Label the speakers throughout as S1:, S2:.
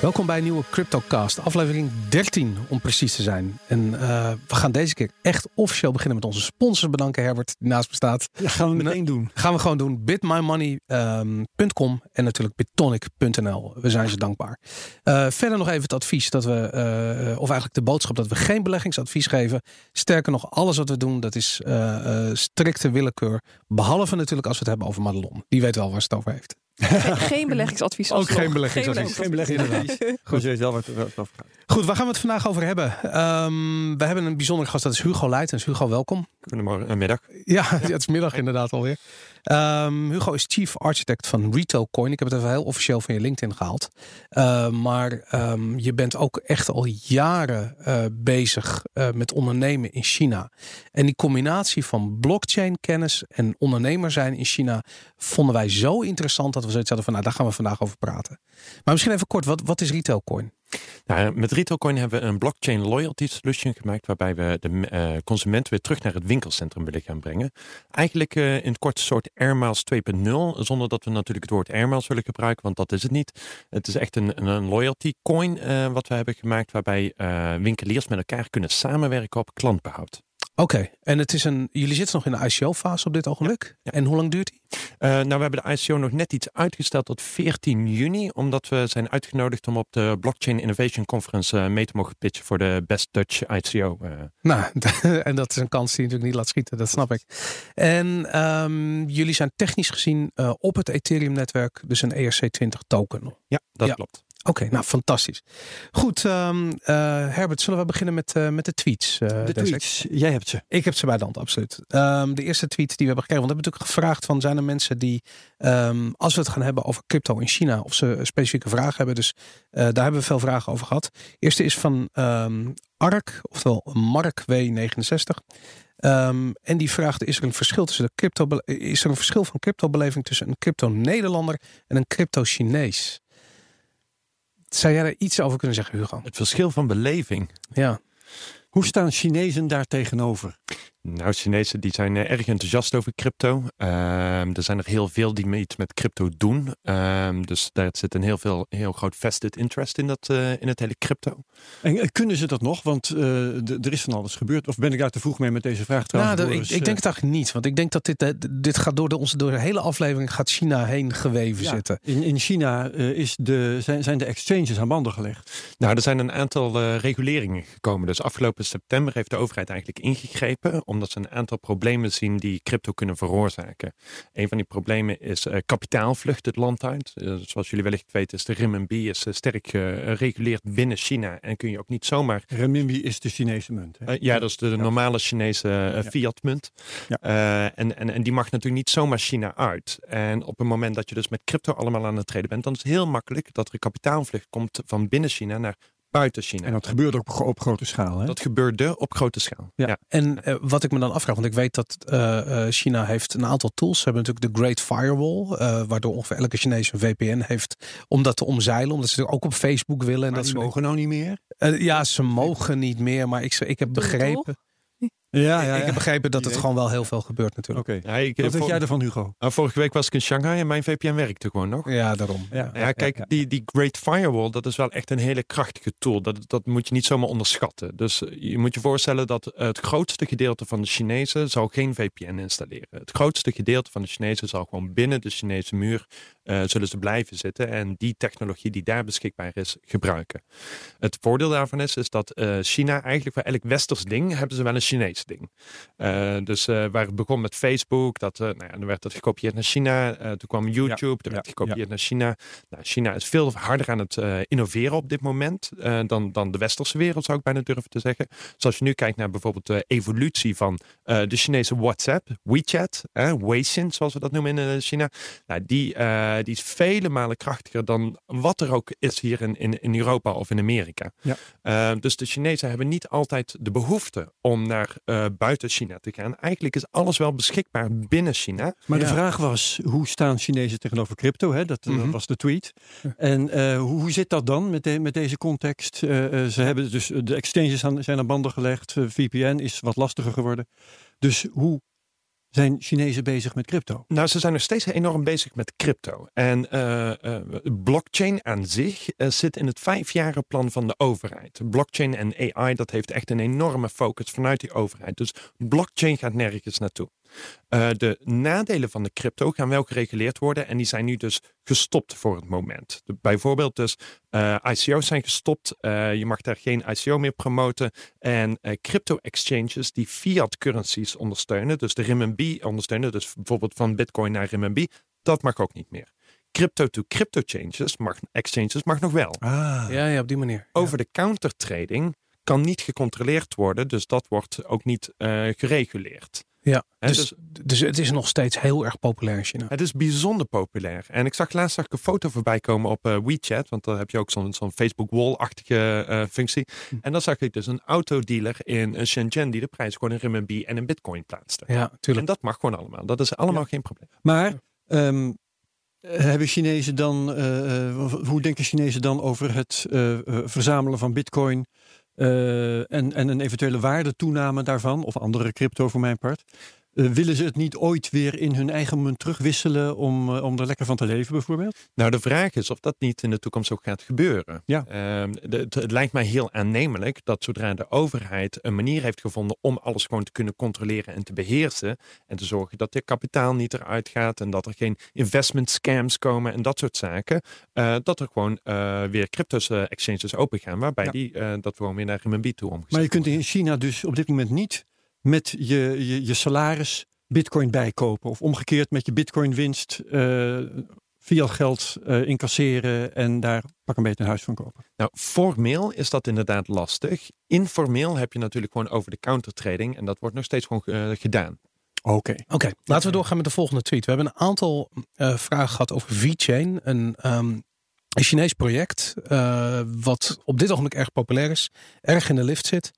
S1: Welkom bij een nieuwe CryptoCast, aflevering 13 om precies te zijn. En uh, we gaan deze keer echt officieel beginnen met onze sponsors bedanken, Herbert, die naast me staat.
S2: Ja, gaan we meteen doen.
S1: Gaan we gewoon doen. bitmymoney.com um, en natuurlijk bitonic.nl. We zijn ze dankbaar. Uh, verder nog even het advies dat we, uh, of eigenlijk de boodschap dat we geen beleggingsadvies geven. Sterker nog, alles wat we doen, dat is strikte willekeur. Behalve natuurlijk als we het hebben over Madelon. Die weet wel waar ze het over heeft.
S3: Geen, geen beleggingsadvies.
S1: Ook geen beleggingsadvies.
S2: Geen beleggingsadvies. Goed, je weet wel wat het over gaat.
S1: Goed, waar gaan we het vandaag over hebben? Um, we hebben een bijzondere gast, dat is Hugo Leitens. Hugo, welkom.
S4: Goedemorgen, middag.
S1: Ja, het is middag inderdaad alweer. Um, Hugo is Chief Architect van Retail Coin. Ik heb het even heel officieel van je LinkedIn gehaald. Uh, maar um, je bent ook echt al jaren uh, bezig uh, met ondernemen in China. En die combinatie van blockchain kennis en ondernemer zijn in China vonden wij zo interessant dat we zoiets hadden van nou, daar gaan we vandaag over praten. Maar misschien even kort, wat, wat is Retail Coin?
S4: Nou, met Retailcoin hebben we een blockchain loyalty solution gemaakt waarbij we de uh, consument weer terug naar het winkelcentrum willen gaan brengen. Eigenlijk uh, in het kort een soort Airmiles 2.0, zonder dat we natuurlijk het woord Airmiles willen gebruiken, want dat is het niet. Het is echt een, een loyalty coin wat we hebben gemaakt waarbij winkeliers met elkaar kunnen samenwerken op klantbehoud.
S1: Oké, okay. en het is een, jullie zitten nog in de ICO-fase op dit ogenblik. Ja. En hoe lang duurt die?
S4: Uh, nou, we hebben de ICO nog net iets uitgesteld tot 14 juni, omdat we zijn uitgenodigd om op de Blockchain Innovation Conference uh, mee te mogen pitchen voor de Best Dutch ICO. Uh.
S1: Nou, en dat is een kans die je natuurlijk niet laat schieten, dat snap ik. En um, jullie zijn technisch gezien op het Ethereum-netwerk, dus een ERC20 token.
S4: Ja, dat ja. klopt.
S1: Oké, okay, nou fantastisch. Goed, um, uh, Herbert, zullen we beginnen met, uh, met de tweets?
S2: Uh, de tweets, week? jij hebt ze.
S1: Ik heb ze bij de hand, absoluut. Um, de eerste tweet die we hebben gekregen, want we hebben natuurlijk gevraagd van zijn er mensen die, um, als we het gaan hebben over crypto in China, of ze specifieke vragen hebben. Dus daar hebben we veel vragen over gehad. De eerste is van Ark, oftewel Mark W69. Um, en die vraagt: is er een verschil tussen de crypto is er een verschil van cryptobeleving tussen een crypto Nederlander en een crypto Chinees? Zou jij er iets over kunnen zeggen, Hugo?
S4: Het verschil van beleving.
S1: Ja.
S2: Hoe staan Chinezen daar tegenover?
S4: Nou, Chinezen die zijn erg enthousiast over crypto. Um, er zijn er heel veel die iets met crypto doen. Um, dus daar zit een heel, veel, heel groot vested interest in, dat, uh, in het hele crypto.
S2: En kunnen ze dat nog? Want uh, er is van alles gebeurd. Of ben ik daar te vroeg mee met deze vraag trouwens?
S1: Nou, dat, ik, ik, denk het eigenlijk niet. Want ik denk dat dit, dit gaat door de, onze, door de hele aflevering gaat China heen geweven ja, zitten.
S2: In, in China uh, is de, zijn, zijn de exchanges aan banden gelegd.
S4: Nou, er zijn een aantal reguleringen gekomen. Dus afgelopen september heeft de overheid eigenlijk ingegrepen omdat ze een aantal problemen zien die crypto kunnen veroorzaken. Een van die problemen is uh, kapitaalvlucht het land uit. Uh, zoals jullie wellicht weten is de renminbi is, uh, sterk gereguleerd binnen China en kun je ook niet zomaar...
S2: Renminbi is de Chinese munt. Hè?
S4: ja, dat is de, de normale Chinese fiat munt. Ja. en, en, en die mag natuurlijk niet zomaar China uit. En op het moment dat je dus met crypto allemaal aan het treden bent, dan is het heel makkelijk dat er een kapitaalvlucht komt van binnen China naar buiten China.
S2: En dat gebeurt ook op grote schaal. Hè?
S4: Dat gebeurde op grote schaal.
S1: Ja. ja. En uh, wat ik me dan afvraag, want ik weet dat uh, China heeft een aantal tools. Ze hebben natuurlijk de Great Firewall, uh, waardoor ongeveer elke Chinees een VPN heeft om dat te omzeilen, omdat ze ook op Facebook willen. En
S2: maar
S1: dat
S2: ze mogen nou niet meer.
S1: ja, ze mogen niet meer, maar ik, ik heb begrepen. Ja, ja, ja, Ik heb begrepen dat het gewoon wel heel veel gebeurt natuurlijk.
S2: Oké. Okay. Ja, Wat vind jij ervan, Hugo?
S4: Nou, vorige week was ik in Shanghai en mijn VPN werkte gewoon nog.
S1: Ja, daarom.
S4: Ja, ja kijk, Die, die Great Firewall, dat is wel echt een hele krachtige tool. Dat, dat moet je niet zomaar onderschatten. Dus je moet je voorstellen dat het grootste gedeelte van de Chinezen zal geen VPN installeren. Het grootste gedeelte van de Chinezen zal gewoon binnen de Chinese muur uh, zullen ze blijven zitten en die technologie die daar beschikbaar is, gebruiken. Het voordeel daarvan is, is dat uh, China eigenlijk voor elk westers ding hebben ze wel een Chinees ding. Uh, dus waar het begon met Facebook, dat, nou ja, dan werd dat gekopieerd naar China. toen kwam YouTube, ja, dat werd gekopieerd ja. naar China. Nou, China is veel harder aan het innoveren op dit moment dan, dan de westerse wereld, zou ik bijna durven te zeggen. Zoals je nu kijkt naar bijvoorbeeld de evolutie van de Chinese WhatsApp, WeChat, Weixin, zoals we dat noemen in China. Nou, die uh, die is vele malen krachtiger dan wat er ook is hier in, in, in Europa of in Amerika. Ja. Uh, dus de Chinezen hebben niet altijd de behoefte om naar uh, buiten China te gaan. Eigenlijk is alles wel beschikbaar binnen China.
S2: Maar de vraag was, hoe staan Chinezen tegenover crypto? Hè? Dat, mm -hmm. dat was de tweet. En hoe, hoe zit dat dan met, de, met deze context? ze hebben dus de exchanges aan, zijn aan banden gelegd. VPN is wat lastiger geworden. Dus hoe zijn Chinezen bezig met crypto?
S4: Nou, ze zijn nog steeds enorm bezig met crypto. En uh, blockchain aan zich zit in het vijfjarenplan van de overheid. Blockchain en AI, dat heeft echt een enorme focus vanuit die overheid. Dus blockchain gaat nergens naartoe. Uh, de nadelen van de crypto gaan wel gereguleerd worden en die zijn nu dus gestopt voor het moment. De, bijvoorbeeld dus uh, ICO's zijn gestopt, uh, je mag daar geen ICO meer promoten en crypto exchanges die fiat currencies ondersteunen, dus de renminbi ondersteunen, dus bijvoorbeeld van bitcoin naar renminbi, dat mag ook niet meer. Crypto to crypto changes mag, exchanges mag nog wel.
S1: Ah, ja, ja, op die manier.
S4: Over de counter trading kan niet gecontroleerd worden, dus dat wordt ook niet gereguleerd.
S1: Ja, dus, dus, dus, het is nog steeds heel erg populair in China.
S4: Het is bijzonder populair. En ik zag laatst zag ik een foto voorbij komen op uh, WeChat, want daar heb je ook zo'n zo'n Facebook Wall-achtige uh, functie. Hm. En dan zag ik dus een autodealer in Shenzhen die de prijs gewoon in renminbi en in bitcoin plaatste.
S1: Ja, tuurlijk.
S4: En dat mag gewoon allemaal. Dat is allemaal geen probleem.
S2: Maar um, hebben Chinezen dan, uh, hoe denken Chinezen dan over het verzamelen van bitcoin? Uh, en, en een eventuele waardetoename daarvan, of andere crypto voor mijn part. Uh, willen ze het niet ooit weer in hun eigen munt terugwisselen om, uh, om er lekker van te leven bijvoorbeeld?
S4: Nou, de vraag is of dat niet in de toekomst ook gaat gebeuren.
S2: Ja.
S4: Uh, de, het, het, lijkt mij heel aannemelijk dat zodra de overheid een manier heeft gevonden om alles gewoon te kunnen controleren en te beheersen en te zorgen dat er kapitaal niet eruit gaat en dat er geen investment scams komen en dat soort zaken, uh, dat er gewoon weer cryptos exchanges open gaan waarbij ja. die dat gewoon weer naar renminbi toe omgezet
S2: Maar je kunt in China dus op dit moment niet met je, je, je salaris bitcoin bijkopen. Of omgekeerd met je bitcoin winst uh, via geld uh, incasseren en daar pak een beetje een huis van kopen.
S4: Nou, formeel is dat inderdaad lastig. Informeel heb je natuurlijk gewoon over de counter trading en dat wordt nog steeds gewoon uh, gedaan.
S1: Oké. Okay. Oké, okay. laten we doorgaan met de volgende tweet. We hebben een aantal vragen gehad over VeChain, een um, een Chinees project, uh, wat op dit ogenblik erg populair is, erg in de lift zit.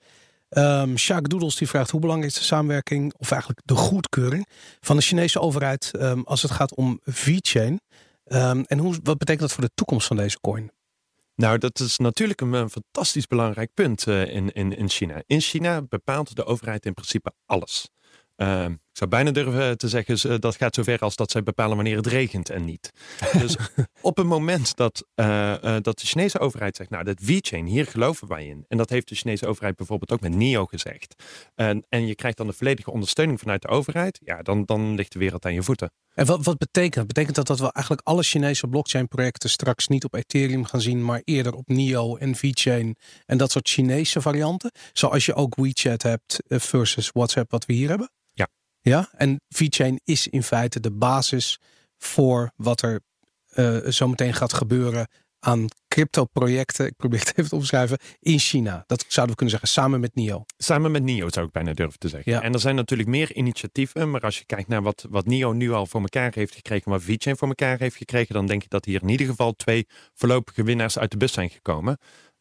S1: Um, Jacques Doedels die vraagt hoe belangrijk is de samenwerking, of eigenlijk de goedkeuring van de Chinese overheid um, als het gaat om VeChain. Um, en hoe, wat betekent dat voor de toekomst van deze coin?
S4: Nou, dat is natuurlijk een, fantastisch belangrijk punt uh, in, in, in China. In China bepaalt de overheid in principe alles. Zou bijna durven te zeggen, dat gaat zover als dat zij bepalen wanneer het regent en niet. Dus op het moment dat, uh, uh, dat de Chinese overheid zegt, nou, dat VeChain, hier geloven wij in. En dat heeft de Chinese overheid bijvoorbeeld ook met NIO gezegd. En, en je krijgt dan de volledige ondersteuning vanuit de overheid. Ja, dan, dan ligt de wereld aan je voeten.
S1: En wat, wat betekent dat? Betekent dat dat we eigenlijk alle Chinese blockchain projecten straks niet op Ethereum gaan zien, maar eerder op NIO en VeChain en dat soort Chinese varianten? Zoals je ook WeChat hebt eh, versus WhatsApp wat we hier hebben? Ja, en VeChain is in feite de basis voor wat er uh, zometeen gaat gebeuren aan crypto-projecten. Ik probeer het even te omschrijven. In China. Dat zouden we kunnen zeggen. Samen met NIO.
S4: Samen met NIO zou ik bijna durven te zeggen. Ja. En er zijn natuurlijk meer initiatieven. Maar als je kijkt naar wat, wat NIO nu al voor elkaar heeft gekregen. Wat VeChain voor elkaar heeft gekregen. Dan denk ik dat hier in ieder geval twee voorlopige winnaars uit de bus zijn gekomen.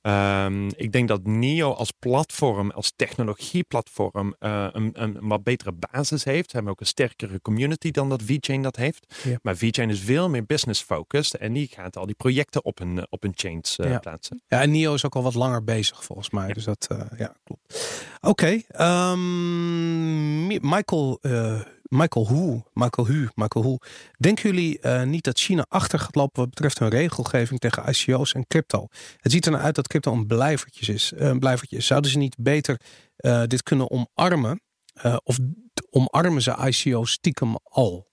S4: Um, ik denk dat NIO als platform, als technologieplatform, uh, een, een, wat betere basis heeft. Ze hebben ook een sterkere community dan dat VeChain dat heeft. Ja. Maar VeChain is veel meer business-focused en die gaat al die projecten op een, op een chains uh,
S1: ja.
S4: plaatsen.
S1: Ja, en NIO is ook al wat langer bezig volgens mij. Ja. Dus dat, uh, ja, klopt. Oké, okay, um, Michael Michael Hu, Michael Hu, Michael Hu. Denken jullie uh, niet dat China achter gaat lopen wat betreft hun regelgeving tegen ICO's en crypto? Het ziet er nou uit dat crypto een blijvertje is. Uh, een blijvertje. Zouden ze niet beter uh, dit kunnen omarmen? of omarmen ze ICO's stiekem al?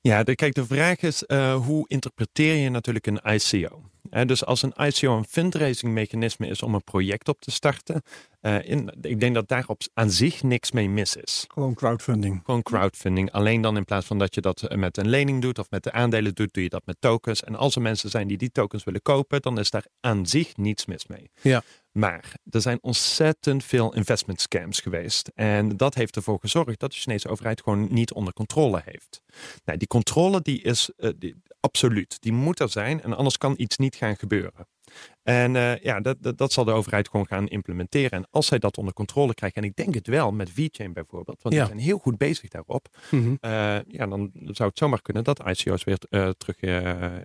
S4: Ja, de, kijk, de vraag is hoe interpreteer je natuurlijk een ICO? Dus als een ICO een fundraising mechanisme is om een project op te starten, uh, in, ik denk dat daar op aan zich niks mee mis is.
S2: Gewoon crowdfunding.
S4: Gewoon crowdfunding. Alleen dan in plaats van dat je dat met een lening doet of met de aandelen doet, doe je dat met tokens. En als er mensen zijn die die tokens willen kopen, dan is daar aan zich niets mis mee.
S1: Ja.
S4: Maar er zijn ontzettend veel investment scams geweest. En dat heeft ervoor gezorgd dat de Chinese overheid gewoon niet onder controle heeft. Nou, die controle die is uh, die, absoluut. Die moet er zijn en anders kan iets niet gaan gebeuren. En uh, ja, dat, dat, dat, zal de overheid gewoon gaan implementeren. En als zij dat onder controle krijgt, en ik denk het wel met VeChain bijvoorbeeld, want ja. die zijn heel goed bezig daarop. Mm -hmm. uh, ja, dan zou het zomaar kunnen dat ICO's weer uh, terug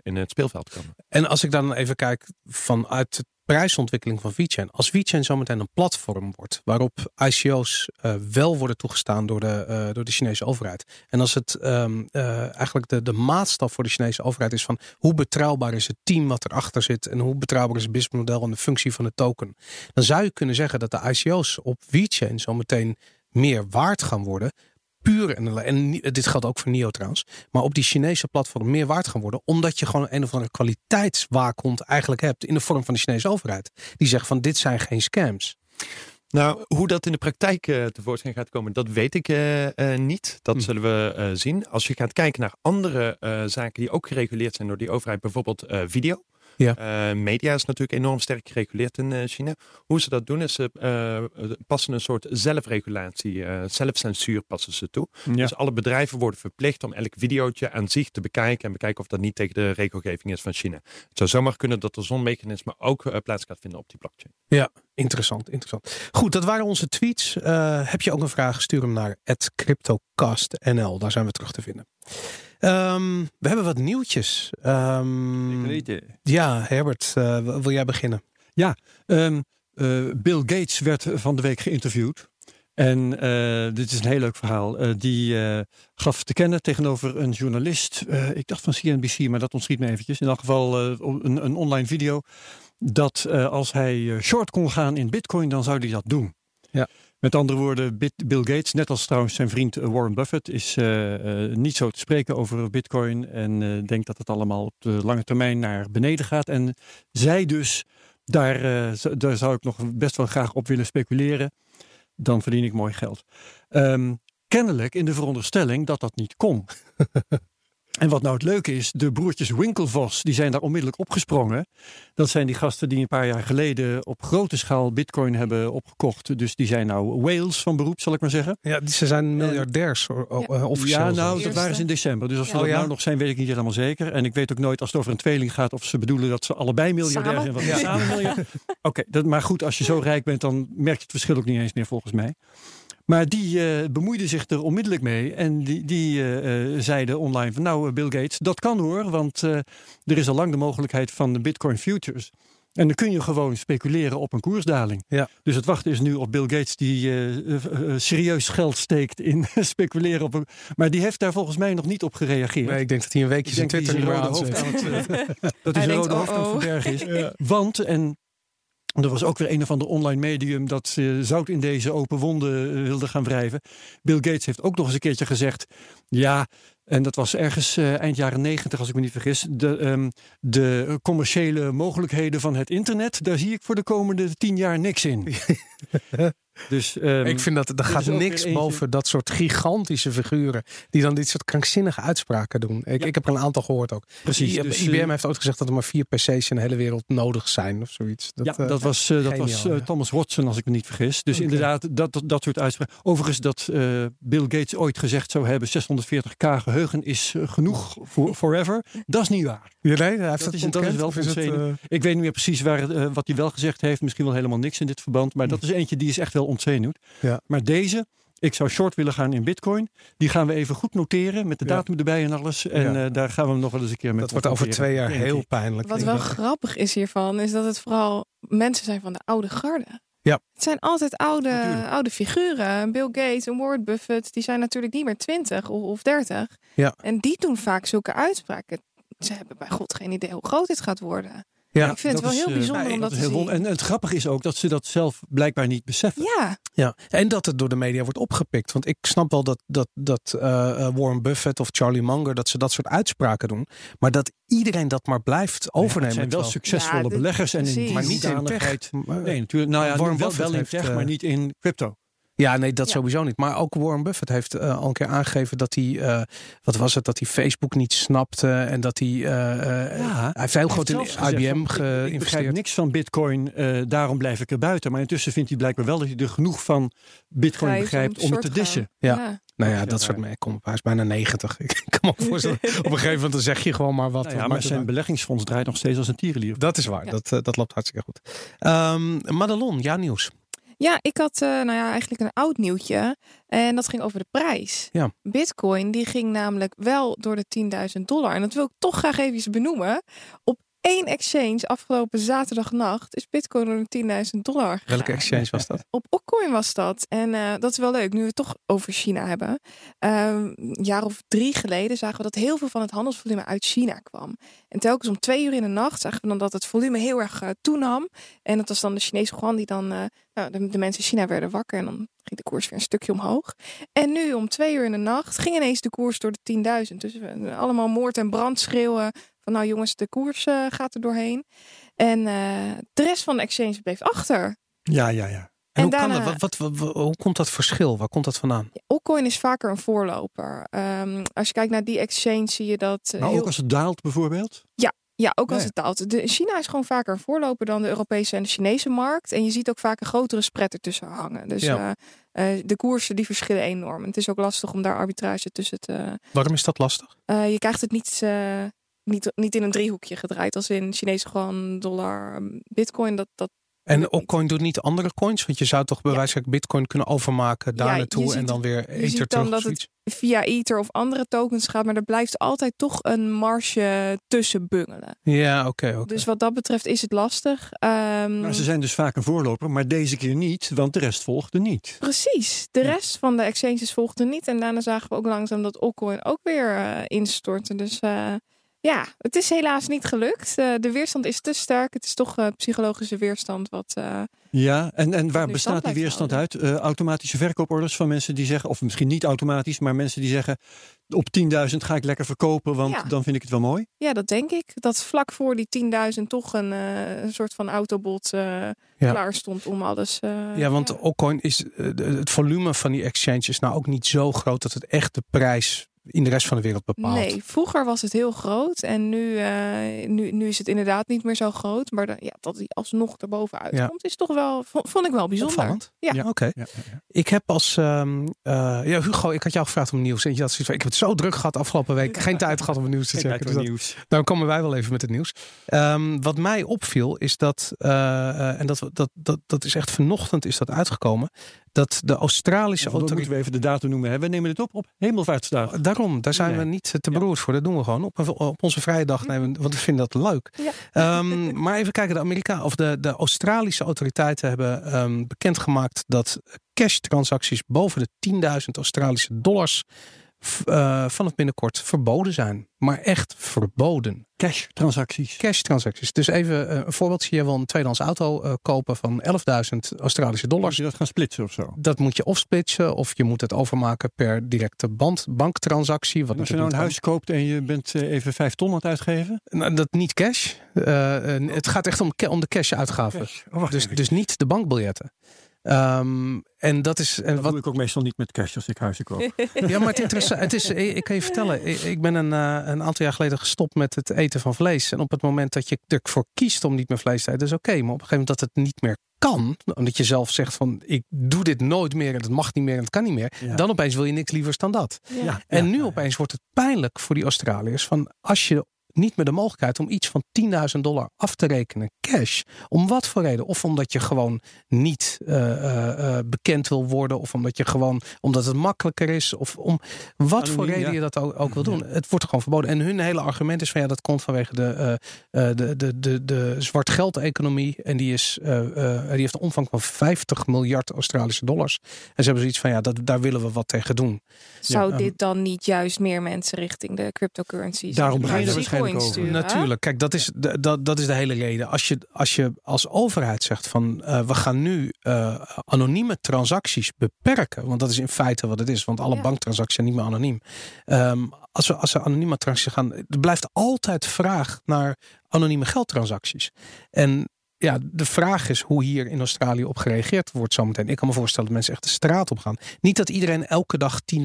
S4: in het speelveld komen.
S1: En als ik dan even kijk vanuit prijsontwikkeling van VeChain. Als VeChain zometeen een platform wordt waarop ICO's uh, wel worden toegestaan door de, uh, door de Chinese overheid. En als het um, uh, eigenlijk de, de maatstaf voor de Chinese overheid is van hoe betrouwbaar is het team wat erachter zit en hoe betrouwbaar is het businessmodel en de functie van de token. Dan zou je kunnen zeggen dat de ICO's op VeChain zometeen meer waard gaan worden puur, en, en dit geldt ook voor NIO trouwens, maar op die Chinese platform meer waard gaan worden, omdat je gewoon een of andere kwaliteitswaakhond eigenlijk hebt in de vorm van de Chinese overheid. Die zegt van dit zijn geen scams.
S4: Nou, hoe dat in de praktijk uh, tevoorschijn gaat komen, dat weet ik uh, uh, niet. Dat hm. zullen we zien. Als je gaat kijken naar andere zaken die ook gereguleerd zijn door die overheid, bijvoorbeeld video. Ja. Uh, media is natuurlijk enorm sterk gereguleerd in uh, China. Hoe ze dat doen is ze uh, passen een soort zelfregulatie, zelfcensuur passen ze toe. Ja. Dus alle bedrijven worden verplicht om elk videootje aan zich te bekijken en bekijken of dat niet tegen de regelgeving is van China. Het zou zomaar kunnen dat er zo'n mechanisme ook plaats gaat vinden op die blockchain.
S1: Ja, interessant, interessant. Goed, dat waren onze tweets. heb je ook een vraag? Stuur hem naar CryptoCastNL. Daar zijn we terug te vinden. Um, we hebben wat nieuwtjes. Um, ja, Herbert, uh, wil jij beginnen?
S2: Ja, um, uh, Bill Gates werd van de week geïnterviewd. En uh, dit is een heel leuk verhaal. die gaf te kennen tegenover een journalist, ik dacht van CNBC, maar dat ontschiet me eventjes. In elk geval een, een, online video, dat als hij short kon gaan in bitcoin, dan zou hij dat doen. Ja. Met andere woorden, Bill Gates, net als trouwens zijn vriend eh, Warren Buffett, is uh, uh, niet zo te spreken over Bitcoin en uh, denkt dat het allemaal op de lange termijn naar beneden gaat. En zij dus, daar, daar zou ik nog best wel graag op willen speculeren. Dan verdien ik mooi geld. Um, kennelijk in de veronderstelling dat dat niet kon. En wat nou het leuke is, de broertjes Winklevoss, die zijn daar onmiddellijk opgesprongen. Dat zijn die gasten die een paar jaar geleden op grote schaal bitcoin hebben opgekocht. Dus die zijn nou whales van beroep, zal ik maar zeggen.
S1: Ja, ze zijn miljardairs ja. Eh, officieel.
S2: Ja, nou, dat waren ze in december. Dus of ze ja. dat nou nog zijn, weet ik niet helemaal zeker. En ik weet ook nooit als het over een tweeling gaat of ze bedoelen dat ze allebei miljardair zijn. Wat ja. samen Oké, okay, maar goed, als je zo rijk bent, dan merk je het verschil ook niet eens meer volgens mij. Maar die uh, bemoeiden zich er onmiddellijk mee. En die, die uh, zeiden online van nou Bill Gates, dat kan hoor. Want er is al lang de mogelijkheid van de Bitcoin futures. En dan kun je gewoon speculeren op een koersdaling. Ja. Dus het wachten is nu op Bill Gates die serieus geld steekt in speculeren op een... Maar die heeft daar volgens mij nog niet op gereageerd.
S1: Nee, ik denk dat hij een weekje zijn Twitter niet meer aan
S2: het, Dat hij zijn rode hoofd aan het verbergen is. Ja. Want, en er was ook weer een of ander online medium dat uh, zout in deze open wonden uh, wilde gaan wrijven. Bill Gates heeft ook nog eens een keertje gezegd: ja, en dat was ergens uh, eind jaren negentig, als ik me niet vergis. De, um, de commerciële mogelijkheden van het internet, daar zie ik voor de komende tien jaar niks in.
S1: Dus, um, ik vind dat er gaat niks boven dat soort gigantische figuren die dan dit soort krankzinnige uitspraken doen. Ik, ja. ik heb er een aantal gehoord ook. Precies. Dus, IBM uh, heeft ooit gezegd dat er maar vier PC's in de hele wereld nodig zijn of zoiets.
S2: Dat, ja, uh, dat was, uh, dat was Thomas Watson als ik me niet vergis. Dus okay. inderdaad, dat, dat, dat soort uitspraken. Overigens dat Bill Gates ooit gezegd zou hebben 640k geheugen is genoeg voor forever. Dat is niet waar.
S1: Ja, nee, hij heeft
S2: dat, is, dat is wel het, Ik weet niet meer precies waar, wat hij wel gezegd heeft. Misschien wel helemaal niks in dit verband. Maar dat is eentje die is echt wel ontzenuwd. Ja. Maar deze, ik zou short willen gaan in Bitcoin. Die gaan we even goed noteren met de datum erbij en alles. En ja. uh, daar gaan we nog wel eens een keer met.
S1: Dat wordt over twee jaar heel pijnlijk.
S3: Wat wel grappig is hiervan, is dat het vooral mensen zijn van de oude garde.
S1: Ja.
S3: Het zijn altijd oude, oude figuren. Bill Gates en Warren Buffett, die zijn natuurlijk niet meer 20 of, of 30. Ja. En die doen vaak zulke uitspraken. Ze hebben bij God geen idee hoe groot dit gaat worden. Ja, ik vind het wel heel uh, bijzonder om dat te zien.
S2: En het grappige is ook dat ze dat zelf blijkbaar niet beseffen.
S3: Ja.
S1: ja, en dat het door de media wordt opgepikt. Want ik snap wel dat, dat, dat uh, Warren Buffett of Charlie Munger... dat ze dat soort uitspraken doen. Maar dat iedereen dat maar blijft overnemen. Ja, het
S2: zijn wel succesvolle ja, beleggers. En in die
S1: maar niet in tech.
S2: Nee, natuurlijk. Nou ja, Warren wel, wel in tech, uh, maar niet in crypto.
S1: Ja, nee, dat ja. sowieso niet. Maar ook Warren Buffett heeft uh, al een keer aangegeven dat hij, uh, wat was het, dat hij Facebook niet snapte en dat hij, uh, ja, hij heeft heel groot in IBM geïnvesteerd. Ik,
S2: niks van Bitcoin, daarom blijf ik er buiten. Maar intussen vindt hij blijkbaar wel dat hij er genoeg van Bitcoin begrijpt om het te dissen.
S1: Ja. ja. Nou ja, dat soort mee. Kom, hij is bijna 90. Ik kan me voorstellen. op een gegeven moment dan zeg je gewoon maar wat.
S2: Nou ja, maar zijn beleggingsfonds draait nog steeds als een tierenlier.
S1: Dat is waar. Dat, dat loopt hartstikke goed. Um, Madelon, ja nieuws.
S3: Ja, ik had uh, nou ja, eigenlijk een oud nieuwtje. En dat ging over de prijs.
S1: Ja.
S3: Bitcoin die ging namelijk wel door de 10.000 dollar. En dat wil ik toch graag even benoemen. Op één exchange afgelopen zaterdagnacht is Bitcoin door 10.000 dollar. Gegaan.
S1: Welke exchange was dat?
S3: Op Opcoin was dat. En uh, dat is wel leuk, nu we het toch over China hebben. Um, een jaar of drie geleden zagen we dat heel veel van het handelsvolume uit China kwam. En telkens om twee uur in de nacht zagen we dan dat het volume heel erg uh, toenam. En dat was dan de Chinese yuan die dan, uh, nou, de, de, mensen in China werden wakker en dan ging de koers weer een stukje omhoog. En nu om twee uur in de nacht ging ineens de koers door de 10.000. Dus we allemaal moord en brand schreeuwen van nou jongens, de koers uh, gaat er doorheen. En uh, de rest van de exchange bleef achter.
S2: Ja, ja, ja.
S1: En, en hoe, daarna, kan dat, wat, wat, wat, hoe komt dat verschil? Waar komt dat vandaan?
S3: Altcoin is vaker een voorloper. Um, als je kijkt naar die exchange zie je dat...
S2: Maar heel... ook als het daalt bijvoorbeeld?
S3: Ja, ja, ook als het daalt. De, China is gewoon vaker een voorloper dan de Europese en de Chinese markt. En je ziet ook vaak een grotere spread ertussen hangen. Dus ja. uh, uh, de koersen die verschillen enorm. En het is ook lastig om daar arbitrage tussen te...
S1: Waarom is dat lastig?
S3: je krijgt het niet niet, niet in een driehoekje gedraaid als in Chinese gewoon dollar, bitcoin. Dat, dat
S1: en Opcoin doet niet andere coins? Want je zou toch bij wijze van bitcoin kunnen overmaken daar ja, naartoe en dan weer Ether
S3: ziet
S1: dan
S3: dat het via Ether of andere tokens gaat, maar er blijft altijd toch een marge tussen bungelen.
S1: Ja, oké. Okay, okay.
S3: Dus wat dat betreft is het lastig. Um,
S2: maar ze zijn dus vaak een voorloper, maar deze keer niet, want de rest volgde niet.
S3: Precies, de ja. rest van de exchanges volgde niet. En daarna zagen we ook langzaam dat Opcoin ook weer uh, instortte. Dus uh, ja, het is helaas niet gelukt. Uh, de weerstand is te sterk. Het is toch uh, psychologische weerstand wat. Uh,
S2: ja, en, en waar bestaat die weerstand uit? automatische verkooporders van mensen die zeggen, of misschien niet automatisch, maar mensen die zeggen: op 10.000 ga ik lekker verkopen, want ja. dan vind ik het wel mooi.
S3: Ja, dat denk ik. Dat vlak voor die 10.000 toch een, een soort van autobot ja. klaar stond om alles.
S1: ja, want ja. Occoin is het volume van die exchanges nou ook niet zo groot dat het echt de prijs in de rest van de wereld bepaalt.
S3: Nee, vroeger was het heel groot en nu, uh, nu, nu is het inderdaad niet meer zo groot. Maar dan, ja, dat hij alsnog erboven uitkomt, ja. is toch wel, vond ik wel bijzonder.
S1: Opvallend. Ja, ja oké. Okay. Ja, ik heb als, um, uh, ja Hugo, ik had jou gevraagd om nieuws. En je had zoiets van, ik heb het zo druk gehad afgelopen week. Geen tijd gehad om het nieuws te checken. Dus
S2: nieuws.
S1: Dan komen wij wel even met het nieuws. Um, wat mij opviel is dat, uh, en dat, dat, dat, dat is echt vanochtend is dat uitgekomen dat de Australische
S2: autoriteit... moeten we even de datum noemen. Hè? We nemen het op op Hemelvaartsdag.
S1: Daarom, daar zijn nee. we niet te beroerd voor. Dat doen we gewoon op, op onze vrije dag. Nemen, want we vinden dat leuk. Ja. Um, maar even kijken, de Amerika of de, de Australische autoriteiten hebben um, bekendgemaakt dat cash transacties boven de 10.000 Australische dollars uh, vanaf binnenkort verboden zijn. Maar echt verboden.
S2: Cash transacties.
S1: Cash transacties. Dus even uh, een voorbeeld. Je wil een tweedehands auto uh, kopen van 11.000 Australische dollars. Moet
S2: je dat gaan splitsen of zo?
S1: Dat moet je of splitsen of je moet het overmaken per directe band, banktransactie. Wat
S2: als je nou een huis koopt en je bent even 5 ton aan het uitgeven?
S1: Nou, dat niet cash. het gaat echt om, om de cash uitgaven. Cash. Oh, dus, dus niet de bankbiljetten. Um, en dat is. En
S2: dat wat... doe ik ook meestal niet met cash als ik huizen koop.
S1: ja, maar het interessant. Het is, ik kan je vertellen, ik ben een, uh, een aantal jaar geleden gestopt met het eten van vlees. En op het moment dat je ervoor kiest om niet meer vlees te eten, is oké. Okay, maar op een gegeven moment dat het niet meer kan, omdat je zelf zegt van ik doe dit nooit meer en het mag niet meer en het kan niet meer, ja. dan opeens wil je niks liever dan dat.
S3: Ja.
S1: En nu opeens wordt het pijnlijk voor die Australiërs van als je niet meer de mogelijkheid om iets van 10.000 dollar af te rekenen cash. Om wat voor reden? Of omdat je gewoon niet uh, uh, bekend wil worden. Of omdat je gewoon omdat het makkelijker is. Of om wat Anoniem, voor reden ja. je dat ook, ook wil doen. Ja. Het wordt gewoon verboden. En hun hele argument is van ja, dat komt vanwege de, de, de, de, de zwart geld economie. En die, is, die heeft een omvang van 50 miljard Australische dollars. En ze hebben zoiets van ja, dat, daar willen we wat tegen doen.
S3: Zou ja, dit dan niet juist meer mensen richting de cryptocurrencies?
S2: Daarom we waarschijnlijk
S1: Natuurlijk, kijk, dat is de, dat, dat is de hele reden. Als je, als je als overheid zegt van uh, we gaan nu uh, anonieme transacties beperken, want dat is in feite wat het is, want alle ja. banktransacties zijn niet meer anoniem. Um, als we, als we anonieme transacties gaan, er blijft altijd vraag naar anonieme geldtransacties. En ja, de vraag is hoe hier in Australië op gereageerd wordt zometeen. Ik kan me voorstellen dat mensen echt de straat op gaan. Niet dat iedereen elke dag 10.000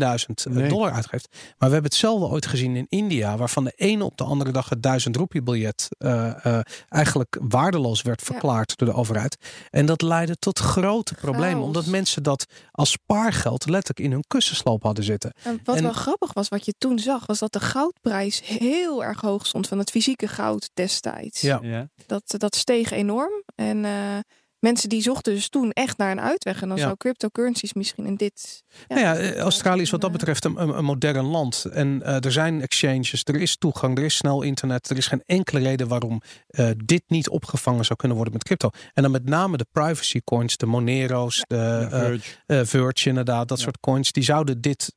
S1: nee. dollar uitgeeft. Maar we hebben hetzelfde ooit gezien in India. Waarvan de ene op de andere dag het 1000 roepie biljet uh, uh, eigenlijk waardeloos werd verklaard ja. door de overheid. En dat leidde tot grote problemen. Chaos. Omdat mensen dat als spaargeld letterlijk in hun kussensloop hadden zitten.
S3: En wat en, wel grappig was, wat je toen zag, was dat de goudprijs heel erg hoog stond van het fysieke goud destijds.
S1: Ja. ja.
S3: Dat, dat steeg enorm. En uh, mensen die zochten dus toen echt naar een uitweg. En dan zou cryptocurrencies misschien in dit.
S1: Ja, nou ja, eh, Australië is wat dat betreft een, een modern land. En uh, er zijn exchanges, er is toegang, er is snel internet. Er is geen enkele reden waarom uh, dit niet opgevangen zou kunnen worden met crypto. En dan met name de privacy coins, de Monero's, de Verge. Verge. inderdaad, dat soort coins, die zouden dit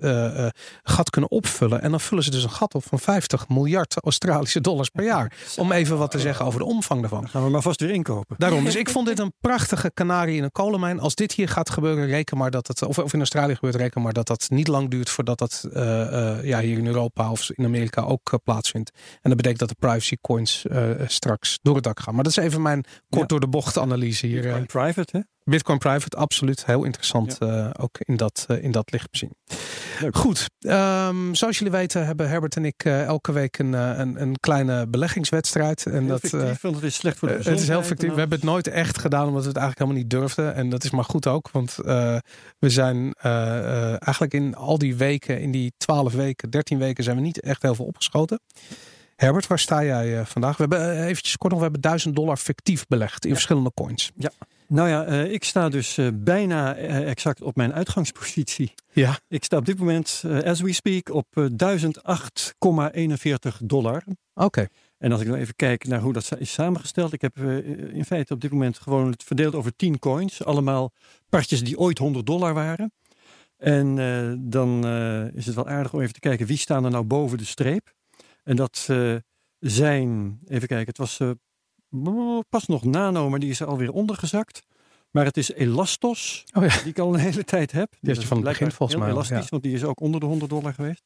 S1: gat kunnen opvullen. En dan vullen ze dus een gat op van 50 miljard Australische dollars per jaar. Om even wat te zeggen over de omvang daarvan. Dan
S2: gaan we maar vast weer inkopen.
S1: Daarom, dus ik vond dit een prachtige kanarie in een kolenmijn. Als dit hier gaat gebeuren, reken maar dat het, of, of in Australië gebeurt, reken maar dat dat niet lang duurt voordat dat uh, uh, ja, hier in Europa of in Amerika ook uh, plaatsvindt. En dat betekent dat de privacy coins straks door het dak gaan. Maar dat is even mijn kort door de bocht analyse hier.
S2: Private, hè?
S1: Bitcoin private, absoluut. Heel interessant ook in dat, in dat licht bezien. Goed, um, zoals jullie weten hebben Herbert en ik elke week een, een, een, kleine beleggingswedstrijd. En
S2: dat, fictief, want het is slecht voor de
S1: Het is heel fictief. We hebben het nooit echt gedaan omdat we het eigenlijk helemaal niet durfden. En dat is maar goed ook, want we zijn eigenlijk in al die weken, in die 12 weken, 13 weken, zijn we niet echt heel veel opgeschoten. Herbert, waar sta jij vandaag? We hebben eventjes kort nog, we hebben 1000 dollar fictief belegd in verschillende coins.
S2: Ja. Nou ja, uh, ik sta dus uh, bijna uh, exact op mijn uitgangspositie.
S1: Ja.
S2: Ik sta op dit moment, as we speak, op 1008,41 dollar.
S1: Oké.
S2: En als ik dan even kijk naar hoe dat is samengesteld. Ik heb in feite op dit moment gewoon het verdeeld over 10 coins. Allemaal partjes die ooit 100 dollar waren. En dan is het wel aardig om even te kijken wie staan er nou boven de streep. En dat zijn, even kijken, het was pas nog Nano, maar die is er alweer ondergezakt. Maar het is Elastos, oh ja. die ik al een hele tijd heb.
S1: Die is van het begin volgens mij.
S2: Elastisch, want die is ook onder de 100 dollar geweest.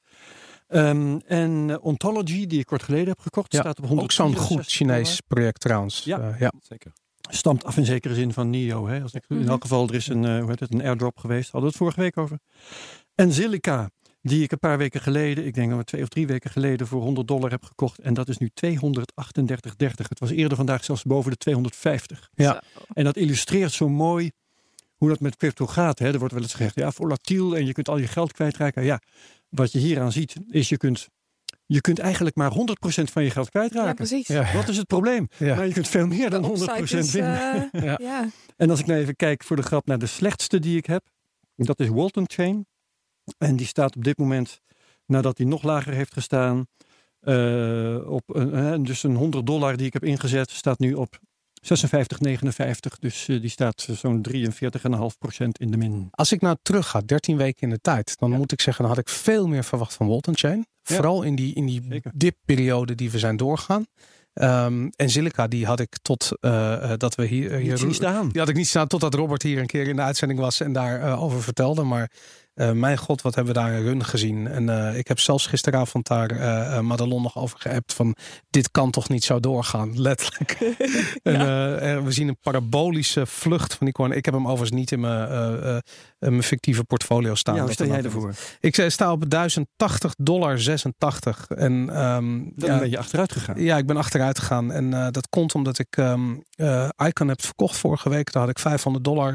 S2: Um, en uh, Ontology, die ik kort geleden heb gekocht, ja, staat op 100
S1: Ook zo'n goed Chinees project trouwens.
S2: Ja, uh, ja, zeker. Stamt af in zekere zin van NIO. Hè? Als ik, in elk geval, er is een, uh, hoe heet het, een airdrop geweest. Hadden we het vorige week over. En Silica, die ik een paar weken geleden, ik denk we twee of drie weken geleden, voor 100 dollar heb gekocht. En dat is nu 238,30. Het was eerder vandaag zelfs boven de 250.
S1: Ja.
S2: En dat illustreert zo mooi hoe dat met crypto gaat. Hè. Er wordt wel eens gezegd, ja, volatiel en je kunt al je geld kwijtraken. Ja, wat je hieraan ziet, is je kunt je kunt eigenlijk maar 100% van je geld kwijtraken. Ja,
S3: precies.
S2: Ja. Wat is het probleem? Ja. Maar je kunt veel meer dan 100% is, winnen.
S3: Uh, ja.
S2: En als ik nou even kijk voor de grap naar de slechtste die ik heb, dat is Walton Chain. En die staat op dit moment, nadat hij nog lager heeft gestaan, uh, op uh, dus een 100 dollar die ik heb ingezet, staat nu op 56,59. Dus uh, die staat zo'n 43,5% in de min.
S1: Als ik nou terug ga, 13 weken in de tijd, dan ja. moet ik zeggen, dan had ik veel meer verwacht van Walton Chain. Ja. Vooral in die, in die dipperiode die we zijn doorgaan. Um, en Silica, die had ik tot uh, dat we hier.
S2: hier niet staan.
S1: Die had ik niet staan totdat Robert hier een keer in de uitzending was en daarover uh, over vertelde. Maar uh, mijn god, wat hebben we daar een run gezien. En uh, ik heb zelfs gisteravond daar uh, Madelon nog over geappt van dit kan toch niet zo doorgaan, letterlijk. ja. en we zien een parabolische vlucht van die coin. Ik heb hem overigens niet in mijn, mijn fictieve portfolio staan.
S2: Ja, hoe sta jij ervoor?
S1: Ik sta op 1080 dollar 86. En, um,
S2: Dan ja, ben je achteruit gegaan.
S1: Ja, ik ben achteruit gegaan. En dat komt omdat ik um, Icon heb verkocht vorige week. Daar had ik 500 dollar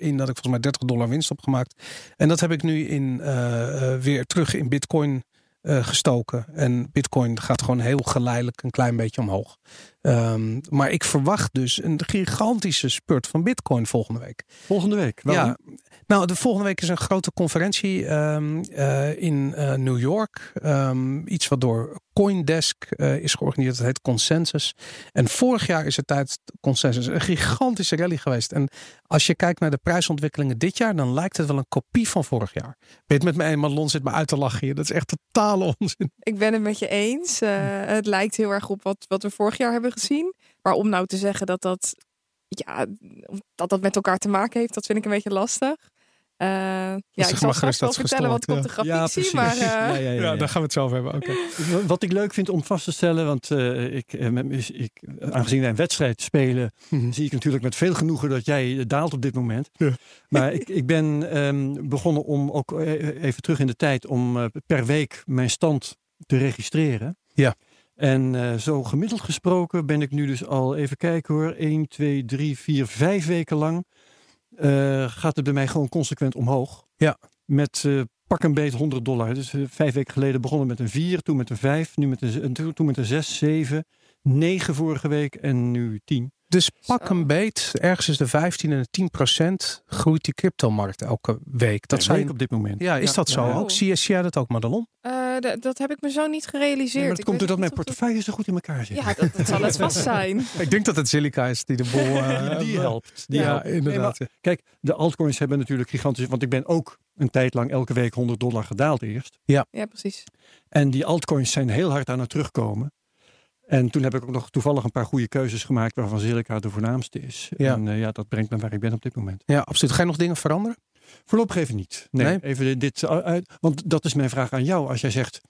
S1: in. Dat ik volgens mij 30 dollar winst op gemaakt. En dat heb ik nu in, uh, weer terug in Bitcoin uh, gestoken. En Bitcoin gaat gewoon heel geleidelijk een klein beetje omhoog. Um, maar ik verwacht dus een gigantische spurt van Bitcoin volgende week.
S2: Volgende week?
S1: Waarom? Ja, nou, de volgende week is een grote conferentie um, uh, in uh, New York. Um, iets wat door Coindesk uh, is georganiseerd. Het heet Consensus. En vorig jaar is het tijdens Consensus een gigantische rally geweest. En als je kijkt naar de prijsontwikkelingen dit jaar, dan lijkt het wel een kopie van vorig jaar. Het met me eens? Madelon zit me uit te lachen hier. Dat is echt totale onzin.
S3: Ik ben het met je eens. het lijkt heel erg op wat, wat we vorig jaar hebben gezien. Maar om nou te zeggen dat dat, ja, dat dat met elkaar te maken heeft, dat vind ik een beetje lastig. Uh, ja, ik zal straks wel vertellen wat ik op de grafiek ja, zie. Maar, uh...
S1: ja, ja, ja, daar gaan we het zo over hebben. Okay.
S2: Wat ik leuk vind om vast te stellen, want uh, ik, ik, aangezien wij een wedstrijd spelen, mm -hmm. zie ik natuurlijk met veel genoegen dat jij daalt op dit moment. Maar ik, ik ben um, begonnen om ook even terug in de tijd om per week mijn stand te registreren.
S1: Ja.
S2: En uh, zo gemiddeld gesproken ben ik nu dus al, even kijken hoor, 1, 2, 3, 4, 5 weken lang uh, gaat het bij mij gewoon consequent omhoog.
S1: Ja.
S2: Met uh, pak een beet 100 dollar. Dus vijf weken geleden begonnen met een 4, toen met een 5, nu met een, toen met een 6, 7, 9 vorige week en nu 10.
S1: Dus pak een beet, ergens is de 15 en de 10 procent groeit die cryptomarkt elke week.
S2: Dat zijn op dit moment.
S1: Ja, is dat zo ook? Zie, zie jij dat ook, Madelon?
S3: Uh, dat heb ik me zo niet gerealiseerd.
S2: maar het komt doordat mijn portefeuille zo goed in elkaar zit.
S3: Ja, dat, dat zal het vast zijn.
S1: ik denk dat het Silica is die de bol
S2: uh, die helpt. Die ja, inderdaad. kijk, de altcoins hebben natuurlijk gigantisch. Want ik ben ook een tijd lang elke week 100 dollar gedaald eerst.
S1: Ja,
S3: ja precies.
S2: En die altcoins zijn heel hard aan het terugkomen. En toen heb ik ook nog toevallig een paar goede keuzes gemaakt waarvan Silica de voornaamste is. Ja. En uh, ja, dat brengt me waar ik ben op dit moment.
S1: Ja, absoluut. Ga je nog dingen veranderen?
S2: Voorlopig even niet. Nee, even dit uit. Want dat is mijn vraag aan jou. Als jij zegt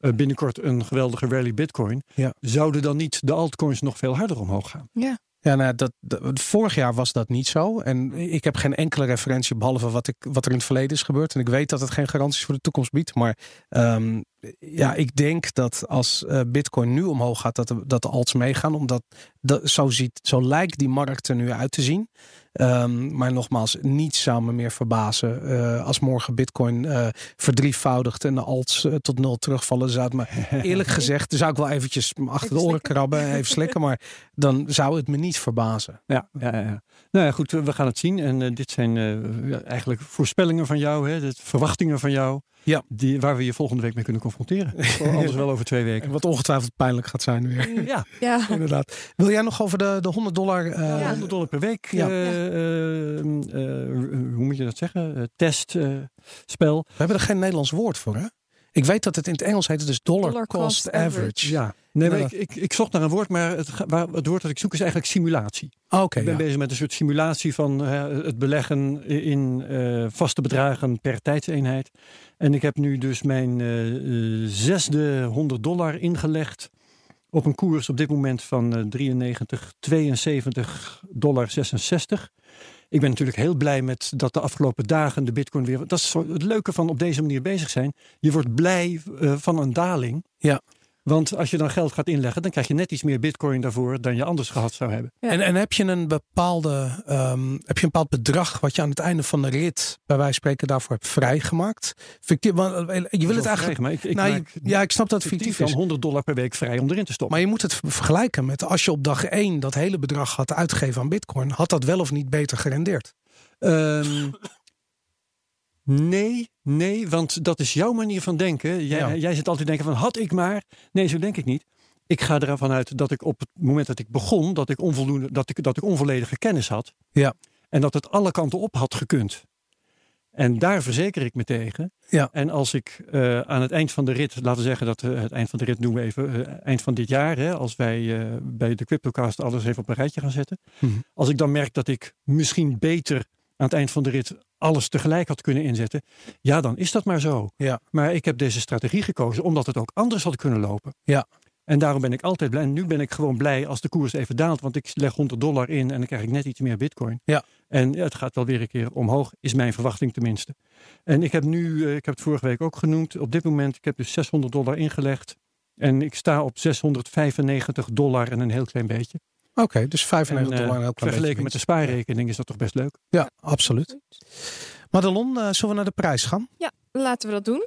S2: uh, binnenkort een geweldige rally Bitcoin, ja. zouden dan niet de altcoins nog veel harder omhoog gaan?
S3: Ja.
S1: Ja, nou, dat, dat, vorig jaar was dat niet zo. En ik heb geen enkele referentie behalve wat, ik, wat er in het verleden is gebeurd. En ik weet dat het geen garanties voor de toekomst biedt. Maar um, ja, ik denk dat als uh, Bitcoin nu omhoog gaat, dat de, dat de alts meegaan. Omdat dat, zo, ziet, zo lijkt die markt er nu uit te zien. Um, maar nogmaals, niets zou me meer verbazen. Uh, als morgen Bitcoin uh, verdrievoudigt en de alts tot nul terugvallen. Zou het me eerlijk gezegd, zou ik wel eventjes achter de oren krabben, even slikken. Maar dan zou het me niet verbazen.
S2: Ja, ja, ja. Nou ja, goed, we gaan het zien. En dit zijn eigenlijk voorspellingen van jou, hè, verwachtingen van jou.
S1: Ja.
S2: Die, waar we je volgende week mee kunnen confronteren. Anders wel over twee weken.
S1: Wat ongetwijfeld pijnlijk gaat zijn weer.
S2: Ja,
S3: ja.
S1: inderdaad. Wil jij nog over de, de 100 dollar... Uh,
S2: ja. 100 dollar per week. Ja. Uh, uh, hoe moet je dat zeggen? testspel.
S1: we hebben er geen Nederlands woord voor, hè? Ik weet dat het in het Engels heet, dus dollar, cost, average.
S2: Ja, nee, maar ik, ik, ik, zocht naar een woord, maar het, waar, het woord dat ik zoek is eigenlijk simulatie.
S1: Ah, oké.
S2: ik ben bezig met een soort simulatie van het beleggen in uh, vaste bedragen per tijdseenheid. En ik heb nu dus mijn uh, zesde 100 dollar ingelegd op een koers op dit moment van uh, 93, 72 dollar 66. Ik ben natuurlijk heel blij met dat de afgelopen dagen de bitcoin weer... Dat is het leuke van op deze manier bezig zijn. Je wordt blij uh, van een daling.
S1: Ja.
S2: Want als je dan geld gaat inleggen, dan krijg je net iets meer bitcoin daarvoor dan je anders gehad zou hebben.
S1: En, en heb je een bepaalde, um, heb je een bepaald bedrag wat je aan het einde van de rit, bij wijze van spreken, daarvoor hebt vrijgemaakt? Fictief, want eh, je wil het eigenlijk.
S2: Maar ik, ik nou,
S1: ja, ik snap dat het fictief is.
S2: 100 dollar per week vrij om erin te stoppen.
S1: Maar je moet het vergelijken met als je op dag 1 dat hele bedrag had uitgegeven aan bitcoin, had dat wel of niet beter gerendeerd?
S2: Um, Nee, nee, want dat is jouw manier van denken. Jij, jij zit altijd denken van had ik maar. Nee, zo denk ik niet. Ik ga ervan uit dat ik op het moment dat ik begon, dat ik onvoldoende, dat ik, dat ik onvolledige kennis had.
S1: Ja.
S2: En dat het alle kanten op had gekund. En daar verzeker ik me tegen.
S1: Ja.
S2: En als ik uh, aan het eind van de rit, laten we zeggen dat uh, het eind van de rit doen we even, uh, eind van dit jaar, hè, als wij bij de Cryptocast alles even op een rijtje gaan zetten.
S1: Mm -hmm.
S2: Als ik dan merk dat ik misschien beter aan het eind van de rit alles tegelijk had kunnen inzetten, ja, dan is dat maar zo.
S1: Ja.
S2: Maar ik heb deze strategie gekozen omdat het ook anders had kunnen lopen.
S1: Ja.
S2: En daarom ben ik altijd blij. En nu ben ik gewoon blij als de koers even daalt. Want ik leg 100 dollar in en dan krijg ik net iets meer bitcoin.
S1: Ja.
S2: En het gaat wel weer een keer omhoog, is mijn verwachting tenminste. En ik heb nu, ik heb het vorige week ook genoemd, op dit moment, ik heb dus 600 dollar ingelegd. En ik sta op 695 dollar en een heel klein beetje.
S1: Oké, okay, dus 95 en, uh, dollar.
S2: Vergeleken met de spaarrekening is dat toch best leuk?
S1: Ja, absoluut. Madelon, uh, zullen we naar de prijs gaan?
S3: Ja, laten we dat doen.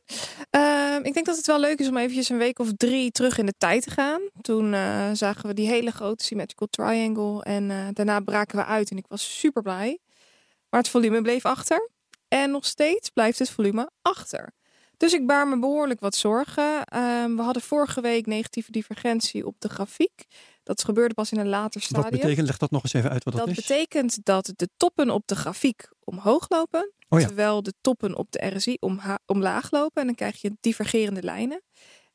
S3: Uh, ik denk dat het wel leuk is om eventjes een week of drie terug in de tijd te gaan. Toen uh, zagen we die hele grote symmetrical triangle. En daarna braken we uit en ik was super blij. Maar het volume bleef achter. En nog steeds blijft het volume achter. Dus ik baar me behoorlijk wat zorgen. Ehm, we hadden vorige week negatieve divergentie op de grafiek. Dat gebeurde pas in een later stadium.
S2: Wat betekent, leg dat nog eens even uit wat dat,
S3: dat
S2: is.
S3: Dat betekent dat de toppen op de grafiek omhoog lopen.
S2: Oh ja.
S3: Terwijl de toppen op de RSI omlaag lopen. En dan krijg je divergerende lijnen.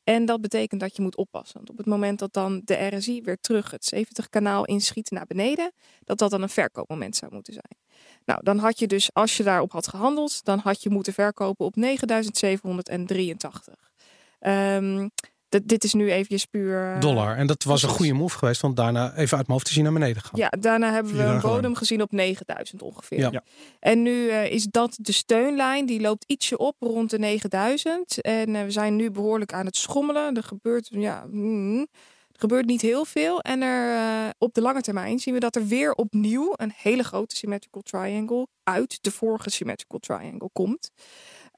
S3: En dat betekent dat je moet oppassen. Want op het moment dat dan de RSI weer terug het 70 kanaal inschiet naar beneden. Dat dat dan een verkoopmoment zou moeten zijn. Nou, dan had je dus, als je daarop had gehandeld, dan had je moeten verkopen op 9783. Um, dit is nu eventjes puur...
S1: Uh, Dollar. En dat was een goede move geweest, want daarna even uit mijn hoofd te zien naar beneden gaan.
S3: Ja, daarna hebben we een bodem gezien op 9000 ongeveer. Ja. Ja. En nu uh, is dat de steunlijn, die loopt ietsje op rond de 9000. En uh, we zijn nu behoorlijk aan het schommelen. Er gebeurt, ja... Mm, er gebeurt niet heel veel. En er, uh, op de lange termijn zien we dat er weer opnieuw een hele grote symmetrical triangle uit de vorige symmetrical triangle komt.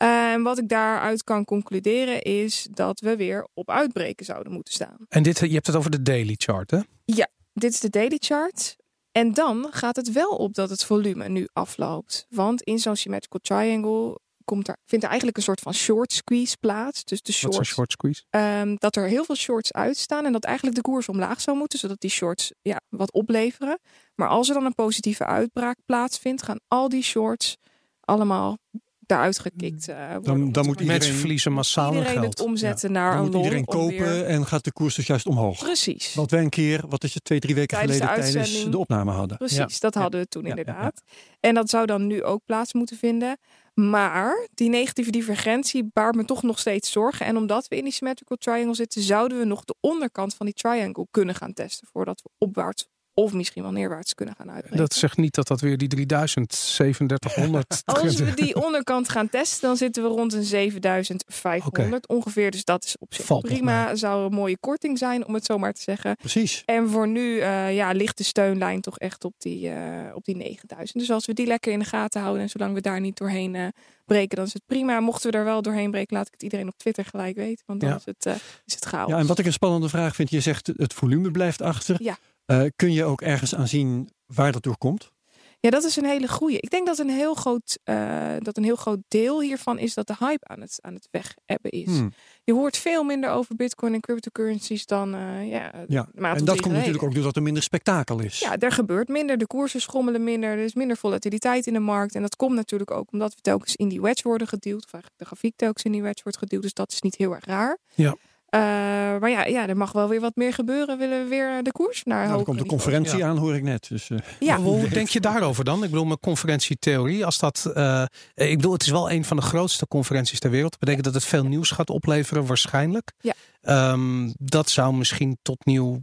S3: En wat ik daaruit kan concluderen is dat we weer op uitbreken zouden moeten staan.
S1: En dit, je hebt het over de daily chart, hè?
S3: Ja, dit is de daily chart. En dan gaat het wel op dat het volume nu afloopt. Want in zo'n symmetrical triangle komt er, vindt er eigenlijk een soort van short squeeze plaats. Dus de shorts,
S1: short squeeze?
S3: Um, dat er heel veel shorts uitstaan en dat eigenlijk de koers omlaag zou moeten, zodat die shorts ja, wat opleveren. Maar als er dan een positieve uitbraak plaatsvindt, gaan al die shorts allemaal daaruit gekikt uh,
S2: Dan, dan moet iedereen,
S1: mensen verliezen massaal
S3: iedereen
S1: geld.
S3: het omzetten naar
S2: dan
S3: een
S2: moet iedereen kopen en gaat de koers dus juist omhoog.
S3: Precies.
S2: Wat wij een keer, wat is het, twee, drie weken
S3: Tijdens
S2: geleden
S3: de
S2: tijdens de opname hadden.
S3: Precies, dat hadden we toen inderdaad. En dat zou dan nu ook plaats moeten vinden. Maar die negatieve divergentie baart me toch nog steeds zorgen. En omdat we in die symmetrical triangle zitten, zouden we nog de onderkant van die triangle kunnen gaan testen voordat we opwaarts of misschien wel neerwaarts kunnen gaan uitbreken.
S1: Dat zegt niet dat dat weer die 3000, 3700...
S3: Als we die onderkant gaan testen, dan zitten we rond een 7500 ongeveer. Dus dat is op zich
S1: Valt
S3: prima. Zou een mooie korting zijn, om het zo maar te zeggen.
S2: Precies.
S3: En voor nu uh, ja, ligt de steunlijn toch echt op die, uh, op die 9000. Dus als we die lekker in de gaten houden en zolang we daar niet doorheen uh, breken, dan is het prima. Mochten we daar wel doorheen breken, laat ik het iedereen op Twitter gelijk weten. Want dan ja. is, het, is het chaos.
S2: Ja, en wat ik een spannende vraag vind, je zegt het volume blijft achter.
S3: Ja.
S2: Uh, kun je ook ergens aan zien waar dat door komt?
S3: Ja, dat is een hele goede. Ik denk dat een heel groot, uh, dat een heel groot deel hiervan is dat de hype aan het, aan het weghebben is. Hmm. Je hoort veel minder over bitcoin en cryptocurrencies dan uh, ja,
S2: ja. En dat komt natuurlijk ook doordat er minder spektakel is.
S3: Ja, er gebeurt minder. De koersen schommelen minder. Er is minder volatiliteit in de markt. En dat komt natuurlijk ook omdat we telkens in die wedge worden gedeeld. Of eigenlijk de grafiek telkens in die wedge wordt gedeeld. Dus dat is niet heel erg raar.
S1: Ja.
S3: Uh, maar ja, ja, er mag wel weer wat meer gebeuren. Willen we weer de koers naar
S2: nou, Er komt een conferentie ja. aan, hoor ik net. Dus, uh,
S1: ja. Hoe denk je daarover dan? Ik bedoel, mijn conferentietheorie. Als dat, uh, ik bedoel, het is wel een van de grootste conferenties ter wereld. Dat betekent dat het veel nieuws gaat opleveren, waarschijnlijk.
S3: Ja.
S1: Um, dat zou misschien tot nieuw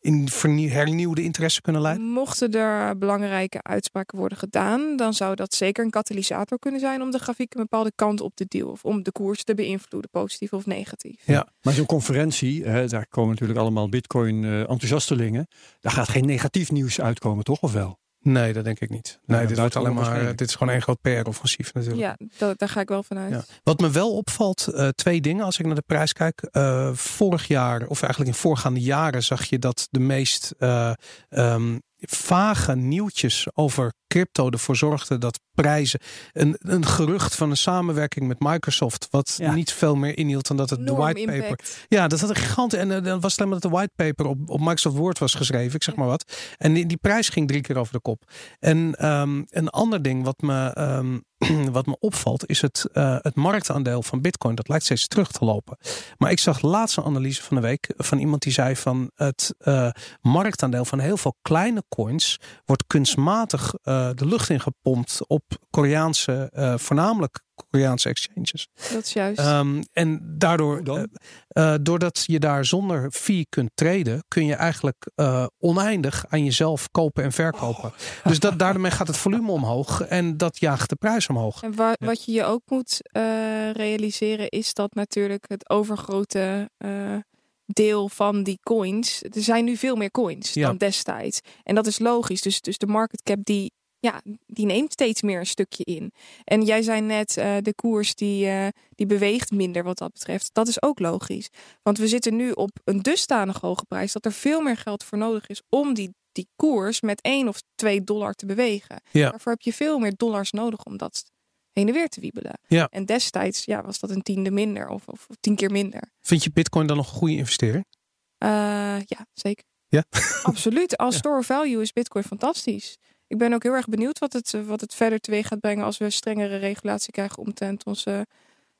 S1: in hernieuwde interesse kunnen leiden?
S3: Mochten er belangrijke uitspraken worden gedaan, dan zou dat zeker een katalysator kunnen zijn om de grafiek een bepaalde kant op te duwen of om de koers te beïnvloeden, positief of negatief.
S2: Ja, maar zo'n conferentie, hè, daar komen natuurlijk allemaal Bitcoin-enthousiastelingen. daar gaat geen negatief nieuws uitkomen, toch? Of wel?
S1: Nee, dat denk ik niet. Nee, dit, wordt alleen maar, dit is gewoon een groot PR-offensief natuurlijk.
S3: Ja, dat, daar ga ik wel vanuit. Ja.
S1: Wat me wel opvalt, uh, twee dingen als ik naar de prijs kijk. Uh, vorig jaar, of eigenlijk in voorgaande jaren, zag je dat de meest uh, um, vage nieuwtjes over crypto ervoor zorgden dat prijzen. Een, een gerucht van een samenwerking met Microsoft, wat ja. niet veel meer inhield dan dat het de whitepaper.
S3: Impact.
S1: Ja, dat had een gigant. En uh, dan was het alleen maar dat de whitepaper op, op Microsoft Word was geschreven, ik zeg maar wat. En die, die prijs ging drie keer over de kop. En um, een ander ding wat me. Um, wat me opvalt is het, uh, het marktaandeel van Bitcoin. Dat lijkt steeds terug te lopen. Maar ik zag laatst een analyse van de week van iemand die zei van het uh, marktaandeel van heel veel kleine coins wordt kunstmatig uh, de lucht in gepompt op Koreaanse, voornamelijk Koreaanse exchanges.
S3: Dat is juist.
S1: Um, en daardoor, uh, uh, doordat je daar zonder fee kunt treden, kun je eigenlijk uh, oneindig aan jezelf kopen en verkopen. Oh. Dus dat, daarmee gaat het volume omhoog en dat jaagt de prijs omhoog.
S3: En wa wat je je ook moet realiseren is dat natuurlijk het overgrote deel van die coins. Er zijn nu veel meer coins ja. dan destijds. En dat is logisch. Dus, dus de market cap die ja, die neemt steeds meer een stukje in. En jij zei net, uh, de koers die, uh, die beweegt minder wat dat betreft. Dat is ook logisch. Want we zitten nu op een dusdanig hoge prijs dat er veel meer geld voor nodig is om die, die koers met 1 of 2 dollar te bewegen.
S1: Ja.
S3: Daarvoor heb je veel meer dollars nodig om dat heen en weer te wiebelen.
S1: Ja.
S3: En destijds ja, was dat een tiende minder of, of tien keer minder.
S1: Vind je bitcoin dan nog een goede investering?
S3: Uh, ja, zeker.
S1: Ja?
S3: Absoluut. Als store value is bitcoin fantastisch. Ik ben ook heel erg benieuwd wat het, wat het verder teweeg gaat brengen als we strengere regulatie krijgen omtrent onze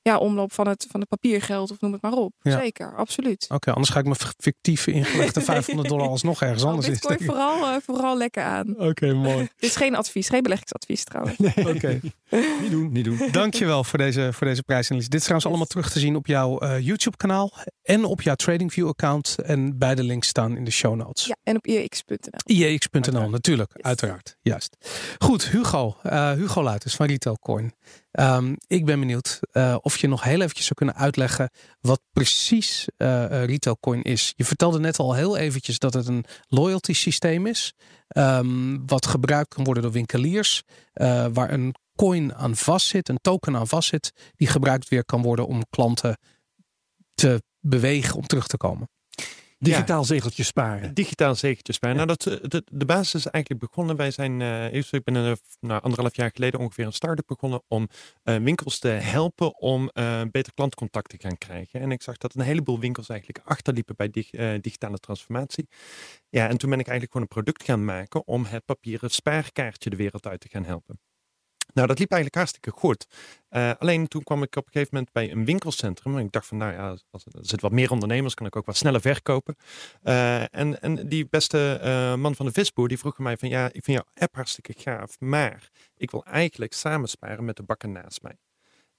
S3: ja, omloop van het, van het papiergeld of noem het maar op.
S1: Ja.
S3: Zeker, absoluut.
S1: Oké, okay, anders ga ik mijn fictieve ingelegde 500 dollar alsnog ergens
S3: nou,
S1: anders
S3: in. vooral, uh, vooral lekker aan.
S1: Oké, okay, mooi.
S3: Dit is geen advies, geen beleggingsadvies trouwens.
S1: Nee, oké. Okay.
S2: niet doen, niet doen.
S1: Dankjewel voor deze, voor deze prijsanalyse. Dit is trouwens allemaal terug te zien op jouw uh, YouTube kanaal en op jouw TradingView account. En beide links staan in de show notes.
S3: Ja, en op iex.nl.
S1: iex.nl, natuurlijk. Yes. Uiteraard, juist. Goed, Hugo. Uh, Hugo Luiters van Retail Coin. Um, ik ben benieuwd uh, of je nog heel eventjes zou kunnen uitleggen wat precies uh, Retail Coin is. Je vertelde net al heel eventjes dat het een loyalty systeem is. Um, wat gebruikt kan worden door winkeliers. Waar een coin aan vastzit, een token aan vastzit. Die gebruikt weer kan worden om klanten te bewegen om terug te komen.
S2: Digitaal zegeltjes sparen.
S4: Digitaal zegeltjes sparen. Nou, dat, de, de basis is eigenlijk begonnen. Wij zijn, uh, ik ben een, nou, anderhalf jaar geleden ongeveer een start-up begonnen om winkels te helpen om beter klantcontact te gaan krijgen. En ik zag dat een heleboel winkels eigenlijk achterliepen bij digitale transformatie. Ja, en toen ben ik eigenlijk gewoon een product gaan maken om het papieren spaarkaartje de wereld uit te gaan helpen. Nou, dat liep eigenlijk hartstikke goed. Uh, alleen toen kwam ik op een gegeven moment bij een winkelcentrum. En ik dacht van, nou ja, er zitten wat meer ondernemers, kan ik ook wat sneller verkopen. Uh, en, en die beste uh, man van de visboer, die vroeg mij van, ja, ik vind jouw app hartstikke gaaf, maar ik wil eigenlijk samensparen met de bakker naast mij.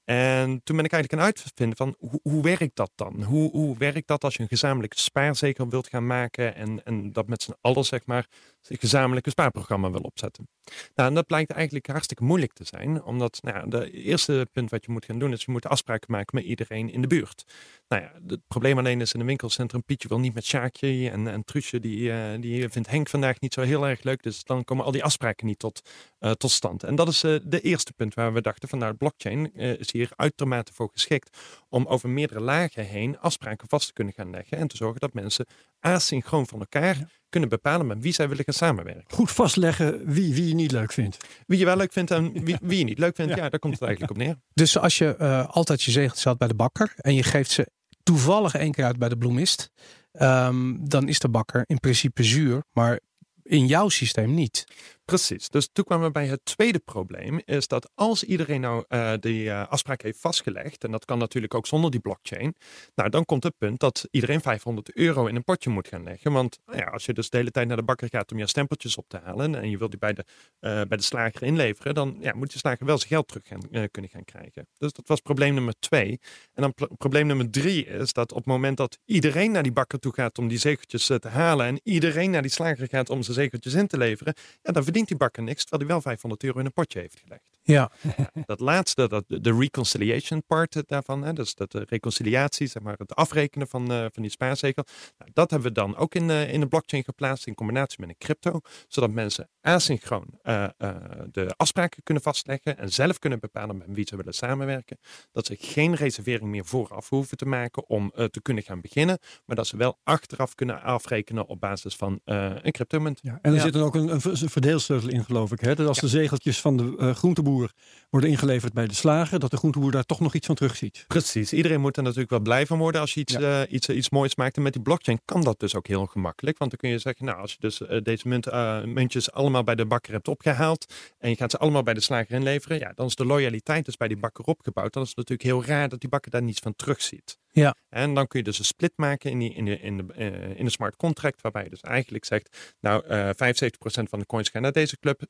S4: En toen ben ik eigenlijk aan uitvinden van hoe, hoe werkt dat dan? Hoe, hoe werkt dat als je een gezamenlijke spaarzeker wilt gaan maken en, en dat met z'n allen zeg maar gezamenlijke spaarprogramma wil opzetten? Nou, en dat blijkt eigenlijk hartstikke moeilijk te zijn, omdat nou de eerste punt wat je moet gaan doen is je moet afspraken maken met iedereen in de buurt. Nou ja, het probleem alleen is in een winkelcentrum, Pietje wil niet met Sjaakje en, en Truusje, die, uh, die vindt Henk vandaag niet zo heel erg leuk, dus dan komen al die afspraken niet tot, uh, tot stand. En dat is uh, de eerste punt waar we dachten van nou, blockchain is hier uitermate voor geschikt om over meerdere lagen heen afspraken vast te kunnen gaan leggen en te zorgen dat mensen asynchroon van elkaar kunnen bepalen met wie zij willen gaan samenwerken.
S2: Goed vastleggen wie, wie je niet leuk vindt.
S4: Wie je wel leuk vindt en wie, wie je niet leuk vindt, ja. daar komt het eigenlijk op neer.
S1: Dus als je uh, altijd je zegels had bij de bakker en je geeft ze toevallig één keer uit bij de bloemist, um, dan is de bakker in principe zuur, maar in jouw systeem niet.
S4: Precies. Dus toen kwamen we bij het tweede probleem. Is dat als iedereen nou uh, die uh, afspraak heeft vastgelegd. En dat kan natuurlijk ook zonder die blockchain. Nou, dan komt het punt dat iedereen 500 euro in een potje moet gaan leggen. Want nou ja, als je dus de hele tijd naar de bakker gaat om je stempeltjes op te halen. En je wilt die bij de, uh, bij de slager inleveren. Dan ja, moet je slager wel zijn geld terug kunnen gaan krijgen. Dus dat was probleem nummer twee. En dan probleem nummer drie is dat op het moment dat iedereen naar die bakker toe gaat om die zegeltjes te halen. En iedereen naar die slager gaat om zijn zegeltjes in te leveren. Ja, dan verdient die bakker niks, terwijl hij wel 500 euro in een potje heeft gelegd.
S1: Ja.
S4: dat laatste, dat, de reconciliation part daarvan, hè, dus dat de reconciliatie, zeg maar het afrekenen van, uh, van die spaarzegel, nou, dat hebben we dan ook in, uh, in de blockchain geplaatst in combinatie met een crypto, zodat mensen asynchroon uh, de afspraken kunnen vastleggen en zelf kunnen bepalen met wie ze willen samenwerken. Dat ze geen reservering meer vooraf hoeven te maken om te kunnen gaan beginnen, maar dat ze wel achteraf kunnen afrekenen op basis van een cryptomunt.
S2: Ja, en er ja. zit dan ook een, een verdeelsleutel in, geloof ik. Hè? Dat als de zegeltjes van de groenteboer worden ingeleverd bij de slager, dat de groenteboer daar toch nog iets van terugziet.
S4: Precies, iedereen moet er natuurlijk wel blij van worden als je iets, ja. uh, iets, iets moois maakt. En met die blockchain kan dat dus ook heel gemakkelijk. Want dan kun je zeggen, nou, als je dus uh, deze munt, uh, muntjes allemaal bij de bakker hebt opgehaald en je gaat ze allemaal bij de slager inleveren, ja, dan is de loyaliteit dus bij die bakker opgebouwd. Dan is het natuurlijk heel raar dat die bakker daar niets van terugziet.
S1: Ja.
S4: En dan kun je dus een split maken in, die, in, de, in, de, uh, in de smart contract, waarbij je dus eigenlijk zegt, nou, uh, 75% van de coins gaan naar deze club, 25%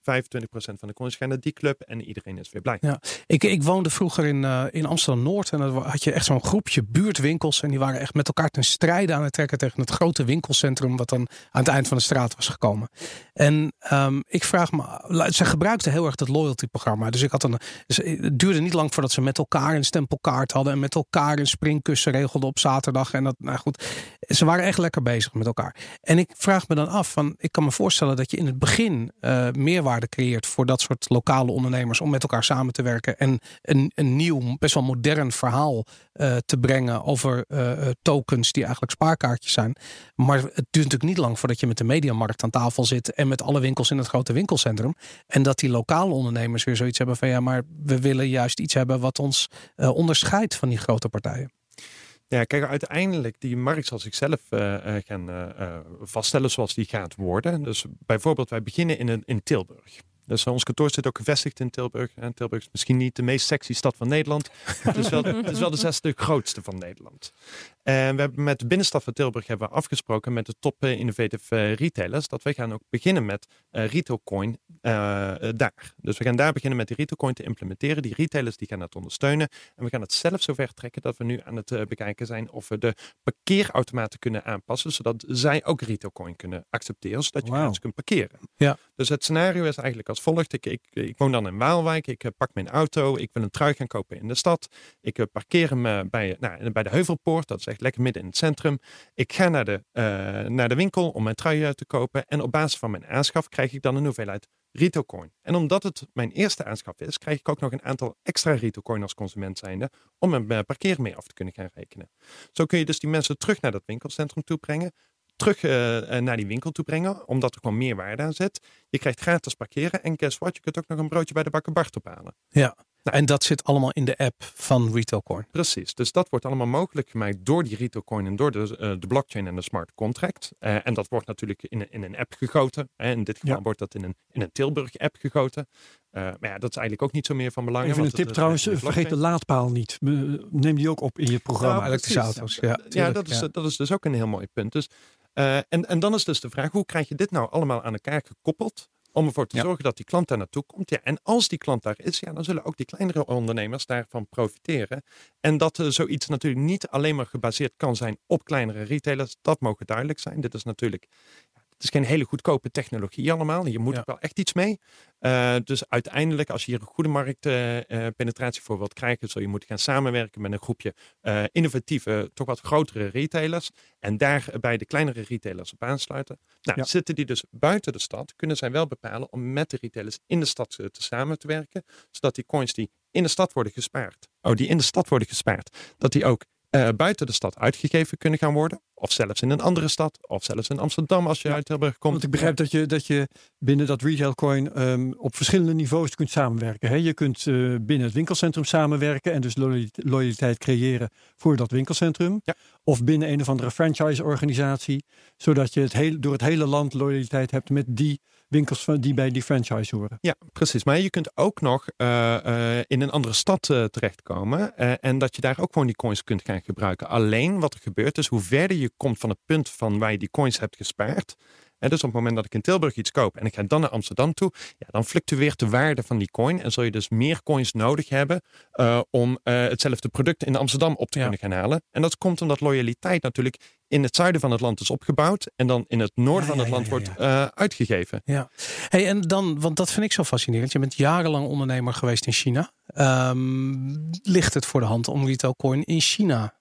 S4: van de coins gaan naar die club en iedereen is weer blij.
S1: Ja, ik, ik woonde vroeger in, uh, in Amsterdam-Noord en dan had je echt zo'n groepje buurtwinkels en die waren echt met elkaar ten strijde aan het trekken tegen het grote winkelcentrum wat dan aan het eind van de straat was gekomen. En um, ik vraag me, ze gebruikten heel erg dat loyalty programma, dus ik had een, dus het duurde niet lang voordat ze met elkaar een stempelkaart hadden en met elkaar een springkussen regelde op zaterdag. En dat, nou goed, ze waren echt lekker bezig met elkaar. En ik vraag me dan af, van, ik kan me voorstellen dat je in het begin uh, meerwaarde creëert voor dat soort lokale ondernemers om met elkaar samen te werken en een, een nieuw, best wel modern verhaal uh, te brengen over uh, tokens die eigenlijk spaarkaartjes zijn. Maar het duurt natuurlijk niet lang voordat je met de mediamarkt aan tafel zit en met alle winkels in het grote winkelcentrum. En dat die lokale ondernemers weer zoiets hebben van ja, maar we willen juist iets hebben wat ons onderscheidt van die grote partijen.
S4: Ja, kijk, uiteindelijk die markt zal zichzelf uh, gaan uh, vaststellen zoals die gaat worden. Dus bijvoorbeeld, wij beginnen in, een, in Tilburg. Dus ons kantoor zit ook gevestigd in Tilburg. En Tilburg is misschien niet de meest sexy stad van Nederland. het, is wel, het is wel de zesde grootste van Nederland. En we hebben met de binnenstad van Tilburg hebben we afgesproken met de top innovative retailers dat wij gaan ook beginnen met uh, retailcoin uh, daar. Dus we gaan daar beginnen met die retailcoin te implementeren. Die retailers die gaan dat ondersteunen. En we gaan het zelf zover trekken dat we nu aan het bekijken zijn of we de parkeerautomaten kunnen aanpassen, zodat zij ook retailcoin kunnen accepteren, zodat je wow. kunt parkeren.
S1: Ja.
S4: Dus het scenario is eigenlijk als volgt. Ik, ik, ik woon dan in Waalwijk, ik pak mijn auto, ik wil een trui gaan kopen in de stad. Ik parkeer hem bij, nou, bij de Heuvelpoort, dat is echt lekker midden in het centrum. Ik ga naar de, naar de winkel om mijn trui te kopen. En op basis van mijn aanschaf krijg ik dan een hoeveelheid retailcoin. En omdat het mijn eerste aanschaf is, krijg ik ook nog een aantal extra retailcoin als consument zijnde om mijn parkeer mee af te kunnen gaan rekenen. Zo kun je dus die mensen terug naar dat winkelcentrum toe brengen terug naar die winkel toe brengen, omdat er gewoon meer waarde aan zit. Je krijgt gratis parkeren en guess what, je kunt ook nog een broodje bij de bakker Bart ophalen.
S1: Ja, nou, en dat zit allemaal in de app van Retailcoin.
S4: Precies, dus dat wordt allemaal mogelijk gemaakt door die Retailcoin en door de, uh, de blockchain en de smart contract. Uh, en dat wordt natuurlijk in, in een app gegoten. Hè. In dit geval wordt dat in een, in een Tilburg app gegoten. Uh, maar ja, dat is eigenlijk ook niet zo meer van belang.
S2: Even een tip trouwens, vergeet de laadpaal niet. Neem die ook op in je programma.
S1: Ja, elektrische auto's. Ja,
S4: ja, dat, is, dat is dus ook een heel mooi punt. Dus, en, en dan is dus de vraag, hoe krijg je dit nou allemaal aan elkaar gekoppeld? Om ervoor te zorgen dat die klant daar naartoe komt. Ja, en als die klant daar is, ja, dan zullen ook die kleinere ondernemers daarvan profiteren. En dat uh, zoiets natuurlijk niet alleen maar gebaseerd kan zijn op kleinere retailers. Dat mogen duidelijk zijn. Dit is natuurlijk het is geen hele goedkope technologie allemaal. Je moet er wel echt iets mee. Uh, dus uiteindelijk, als je hier een goede marktpenetratie uh, voor wilt krijgen, zul je moeten gaan samenwerken met een groepje innovatieve, toch wat grotere retailers. En daarbij de kleinere retailers op aansluiten. Nou, ja. zitten die dus buiten de stad, kunnen zij wel bepalen om met de retailers in de stad te samen te werken. Zodat die coins die in de stad worden gespaard, oh, die in de stad worden gespaard, dat die ook uh, buiten de stad uitgegeven kunnen gaan worden. Of zelfs in een andere stad. Of zelfs in Amsterdam als je uit Tilburg komt.
S2: Want ik begrijp dat je, dat je binnen dat retailcoin um, ehm, op verschillende niveaus kunt samenwerken. Hè? Je kunt uh, binnen het winkelcentrum samenwerken en dus loyaliteit creëren voor dat winkelcentrum. Ja. Of binnen een of andere franchise-organisatie. Zodat je het heel, door het hele land loyaliteit hebt met die winkels die bij die franchise horen.
S4: Ja, precies. Maar je kunt ook nog uh, uh, in een andere stad uh, terechtkomen. en dat je daar ook gewoon die coins kunt gaan gebruiken. Alleen wat er gebeurt is, hoe verder je komt van het punt van waar je die coins hebt gespaard. En dus op het moment dat ik in Tilburg iets koop en ik ga dan naar Amsterdam toe, ja, dan fluctueert de waarde van die coin. En zul je dus meer coins nodig hebben uh, om uh, hetzelfde product in Amsterdam op te ja. kunnen gaan halen. En dat komt omdat loyaliteit natuurlijk in het zuiden van het land is opgebouwd en dan in het noorden ja, van het land wordt uh, uitgegeven.
S1: Ja, hey, en dan, want dat vind ik zo fascinerend. Je bent jarenlang ondernemer geweest in China. Um, ligt het voor de hand om Retailcoin in China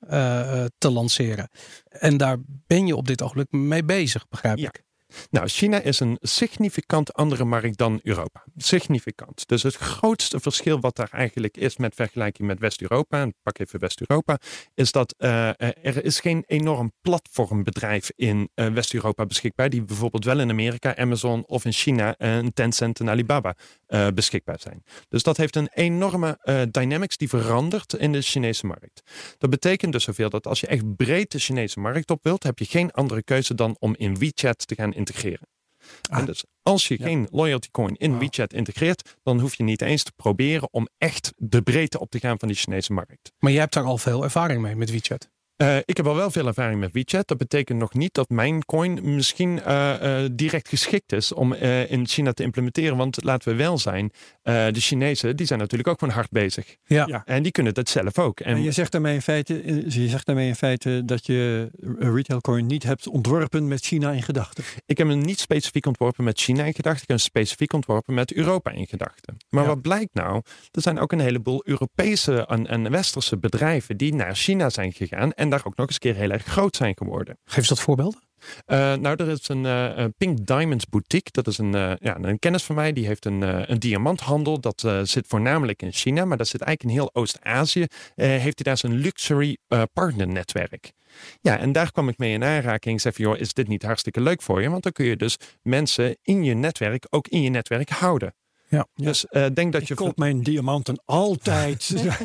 S1: te lanceren? En daar ben je op dit ogenblik mee bezig, begrijp ik.
S4: Nou, China is een significant andere markt dan Europa. Significant. Dus het grootste verschil wat daar eigenlijk is met vergelijking met West-Europa, pak even West-Europa, is dat uh, er is geen enorm platformbedrijf in uh, West-Europa beschikbaar, die bijvoorbeeld wel in Amerika, Amazon of in China een Tencent en Alibaba beschikbaar zijn. Dus dat heeft een enorme dynamics die verandert in de Chinese markt. Dat betekent dus zoveel dat als je echt breed de Chinese markt op wilt, heb je geen andere keuze dan om in WeChat te gaan integreren. Ah. En dus als je geen loyalty coin in WeChat integreert, dan hoef je niet eens te proberen om echt de breedte op te gaan van die Chinese markt.
S1: Maar je hebt daar al veel ervaring mee met WeChat.
S4: Uh, ik heb al wel veel ervaring met WeChat. Dat betekent nog niet dat mijn coin misschien uh, uh, direct geschikt is om in China te implementeren. Want laten we wel zijn, de Chinezen die zijn natuurlijk ook gewoon hard bezig. Ja. ja. En die kunnen dat zelf ook.
S2: En, en, je, zegt daarmee in feite, je zegt daarmee in feite dat je retail coin niet hebt ontworpen met China in gedachten.
S4: Ik heb hem niet specifiek ontworpen met China in gedachten. Ik heb hem specifiek ontworpen met Europa in gedachten. Maar ja. wat blijkt nou? Er zijn ook een heleboel Europese en, en westerse bedrijven die naar China zijn gegaan. En daar ook nog eens een keer heel erg groot zijn geworden.
S1: Geef eens wat voorbeelden.
S4: Uh, nou, er is een uh, Pink Diamonds boutique. Dat is een, uh, ja, een kennis van mij. Die heeft een, een diamanthandel. Dat zit voornamelijk in China, maar dat zit eigenlijk in heel Oost-Azië. heeft hij daar zijn luxury partnernetwerk. Ja, en daar kwam ik mee in aanraking. Ik zei van, joh, is dit niet hartstikke leuk voor je? Want dan kun je dus mensen in je netwerk ook in je netwerk houden.
S1: Ja.
S4: Dus uh, denk dat je.
S2: koop mijn diamanten altijd.
S1: ja.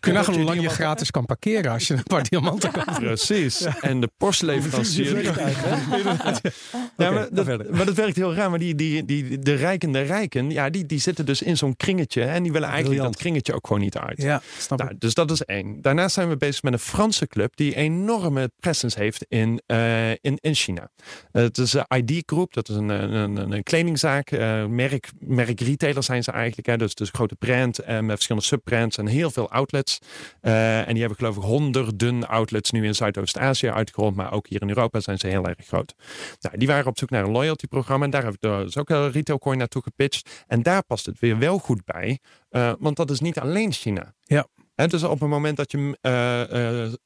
S1: Kun je nagaan hoe lang je gratis kan parkeren als je een paar diamanten koopt.
S4: Precies. En de postleverancier. ja, maar, dat, maar dat werkt heel raar. Maar die, die, die, de rijken, de rijken, ja, die, die zitten dus in zo'n kringetje. En die willen eigenlijk Brilliant. dat kringetje ook gewoon niet uit.
S1: Ja, snap
S4: nou, dus dat is één. Daarnaast zijn we bezig met een Franse club die enorme presence heeft in, uh, in, in China. Uh, het is een ID Group, dat is een, een, een, een kledingzaak, merk, merk retail zijn ze eigenlijk. Hè? Dus, dus grote brand en met verschillende subbrands en heel veel outlets. Uh, en die hebben geloof ik honderden outlets nu in Zuidoost-Azië uitgerold. Maar ook hier in Europa zijn ze heel erg groot. Nou, die waren op zoek naar een loyalty programma. En daar heb ik dus ook een retail coin naartoe gepitcht. En daar past het weer wel goed bij. Uh, want dat is niet alleen China.
S1: Ja.
S4: Dus op het moment dat je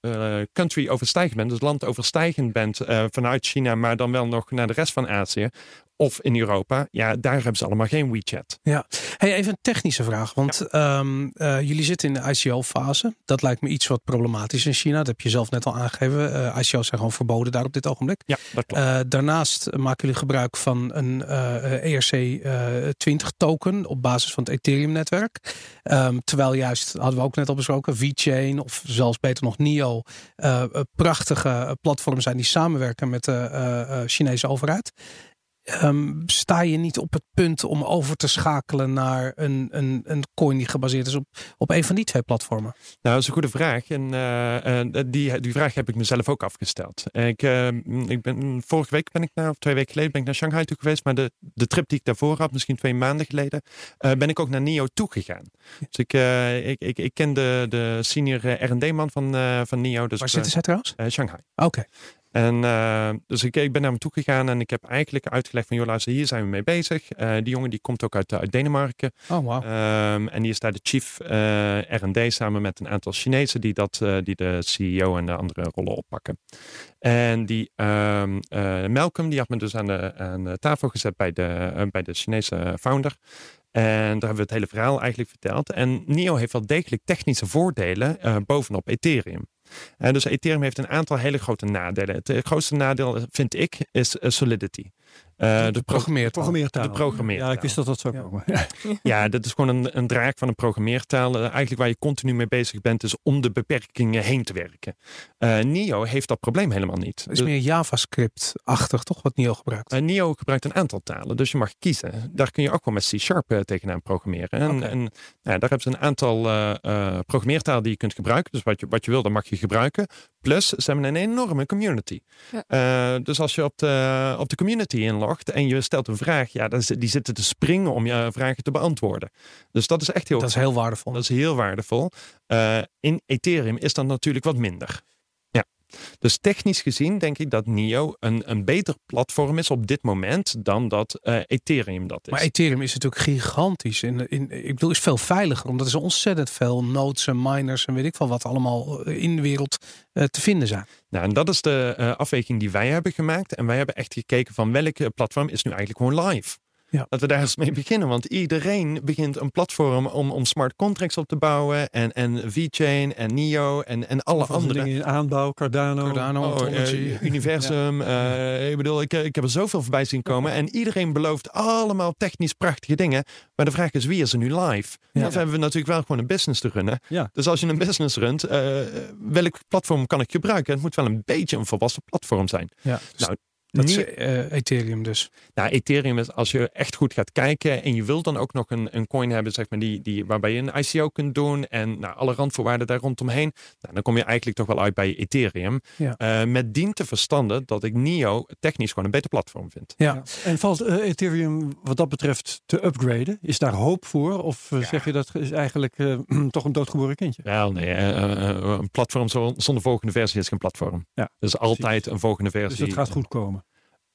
S4: uh, country overstijgend bent, dus land overstijgend bent vanuit China, maar dan wel nog naar de rest van Azië, of in Europa, ja, daar hebben ze allemaal geen WeChat.
S1: Ja, hey, even een technische vraag. Want ehm, eh, jullie zitten in de ICO-fase. Dat lijkt me iets wat problematisch in China. Dat heb je zelf net al aangegeven. ICO's zijn gewoon verboden daar op dit ogenblik.
S4: Ja, dat klopt.
S1: Daarnaast maken jullie gebruik van een ERC20 e token op basis van het Ethereum-netwerk. Ehm, terwijl juist, hadden we ook net al besproken, VeChain of zelfs beter nog NIO prachtige platforms zijn die samenwerken met de Chinese overheid. Um, sta je niet op het punt om over te schakelen naar een, een, een coin die gebaseerd is op, op een van die twee platformen?
S4: Nou, dat is een goede vraag. En uh, die, die vraag heb ik mezelf ook afgesteld. Ik, uh, ik ben, vorige week ben ik naar, of twee weken geleden, ben ik naar Shanghai toe geweest. Maar de, de trip die ik daarvoor had, misschien twee maanden geleden, ben ik ook naar NIO toe gegaan. Dus ik, ik, ik, ik ken de, de senior R&D-man van, van NIO. Dus,
S1: Waar zitten zij trouwens?
S4: Shanghai.
S1: Oké.
S4: En uh, dus ik, ik ben naar hem toe gegaan en ik heb eigenlijk uitgelegd van, joh luister, hier zijn we mee bezig. Uh, die jongen die komt ook uit, uit Denemarken.
S1: Oh, wow.
S4: Um, en die is daar de chief uh, R&D samen met een aantal Chinezen die, dat, die de CEO en de andere rollen oppakken. En die um, Malcolm, die had me dus aan de, aan de tafel gezet bij de, bij de Chinese founder. En daar hebben we het hele verhaal eigenlijk verteld. En NIO heeft wel degelijk technische voordelen bovenop Ethereum. Dus Ethereum heeft een aantal hele grote nadelen. Het, het grootste nadeel, vind ik, is uh, Solidity.
S1: Uh, de, programmeertaal.
S2: programmeertaal.
S4: De programmeertaal.
S2: Ja, ik wist dat dat zou komen.
S4: Ja, ja dat is gewoon een, een draak van een programmeertaal. Uh, eigenlijk waar je continu mee bezig bent, is om de beperkingen heen te werken. Uh, NIO heeft dat probleem helemaal niet.
S1: Het is meer JavaScript-achtig, toch, wat NIO gebruikt?
S4: NIO gebruikt een aantal talen, dus je mag kiezen. Daar kun je ook wel met C-Sharp tegenaan programmeren. En, okay. en nou, daar hebben ze een aantal programmeertalen die je kunt gebruiken. Dus wat je, wat je wil, dan mag je gebruiken. Plus, ze hebben een enorme community. Ja. dus als je op de, op de community inlogt en je stelt een vraag, ja, die zitten te springen om je vragen te beantwoorden. Dus dat is echt heel.
S1: Dat is heel waardevol.
S4: Dat is heel waardevol. Uh, in Ethereum is dat natuurlijk wat minder. Dus technisch gezien denk ik dat NIO een, een beter platform is op dit moment dan dat uh, Ethereum dat is.
S1: Maar Ethereum is natuurlijk gigantisch. In, in, ik bedoel, is veel veiliger. Omdat er ontzettend veel nodes en miners en weet ik van wat allemaal eh, in de wereld uh, te vinden zijn.
S4: Nou, en dat is de uh, afweging die wij hebben gemaakt. En wij hebben echt gekeken van welke platform is nu eigenlijk gewoon live. Ja. Laten we daar eens mee beginnen. Want iedereen begint een platform om, om smart contracts op te bouwen. En, en VeChain en NIO en, en alle andere
S2: dingen in aanbouw. Cardano.
S1: Cardano
S4: oh, uh, Universum. ja. uh, ik bedoel, ik, ik heb er zoveel voorbij zien komen. En iedereen belooft allemaal technisch prachtige dingen. Maar de vraag is, wie is er nu live? Ja. Of hebben we natuurlijk wel gewoon een business te runnen. Dus als je een business runt, uh, welk platform kan ik gebruiken? Het moet wel een beetje een volwassen platform zijn.
S1: Ja. Nou, dat is uh, Ethereum dus.
S4: Nou, Ethereum is als je echt goed gaat kijken en je wilt dan ook nog een, een coin hebben, zeg maar, die, die, waarbij je een ICO kunt doen en nou, alle randvoorwaarden daar rondomheen. Nou, dan kom je eigenlijk toch wel uit bij Ethereum.
S1: Ja.
S4: Uh, met dien te verstanden dat ik NIO technisch gewoon een beter platform vind.
S2: Ja. ja. En valt uh, Ethereum wat dat betreft te upgraden? Is daar hoop voor? Of ja. zeg je dat is eigenlijk toch een doodgeboren kindje?
S4: Wel, nee. een platform zonder volgende versie is geen platform.
S2: Ja,
S4: dus altijd een volgende versie.
S2: Dus het gaat goed komen.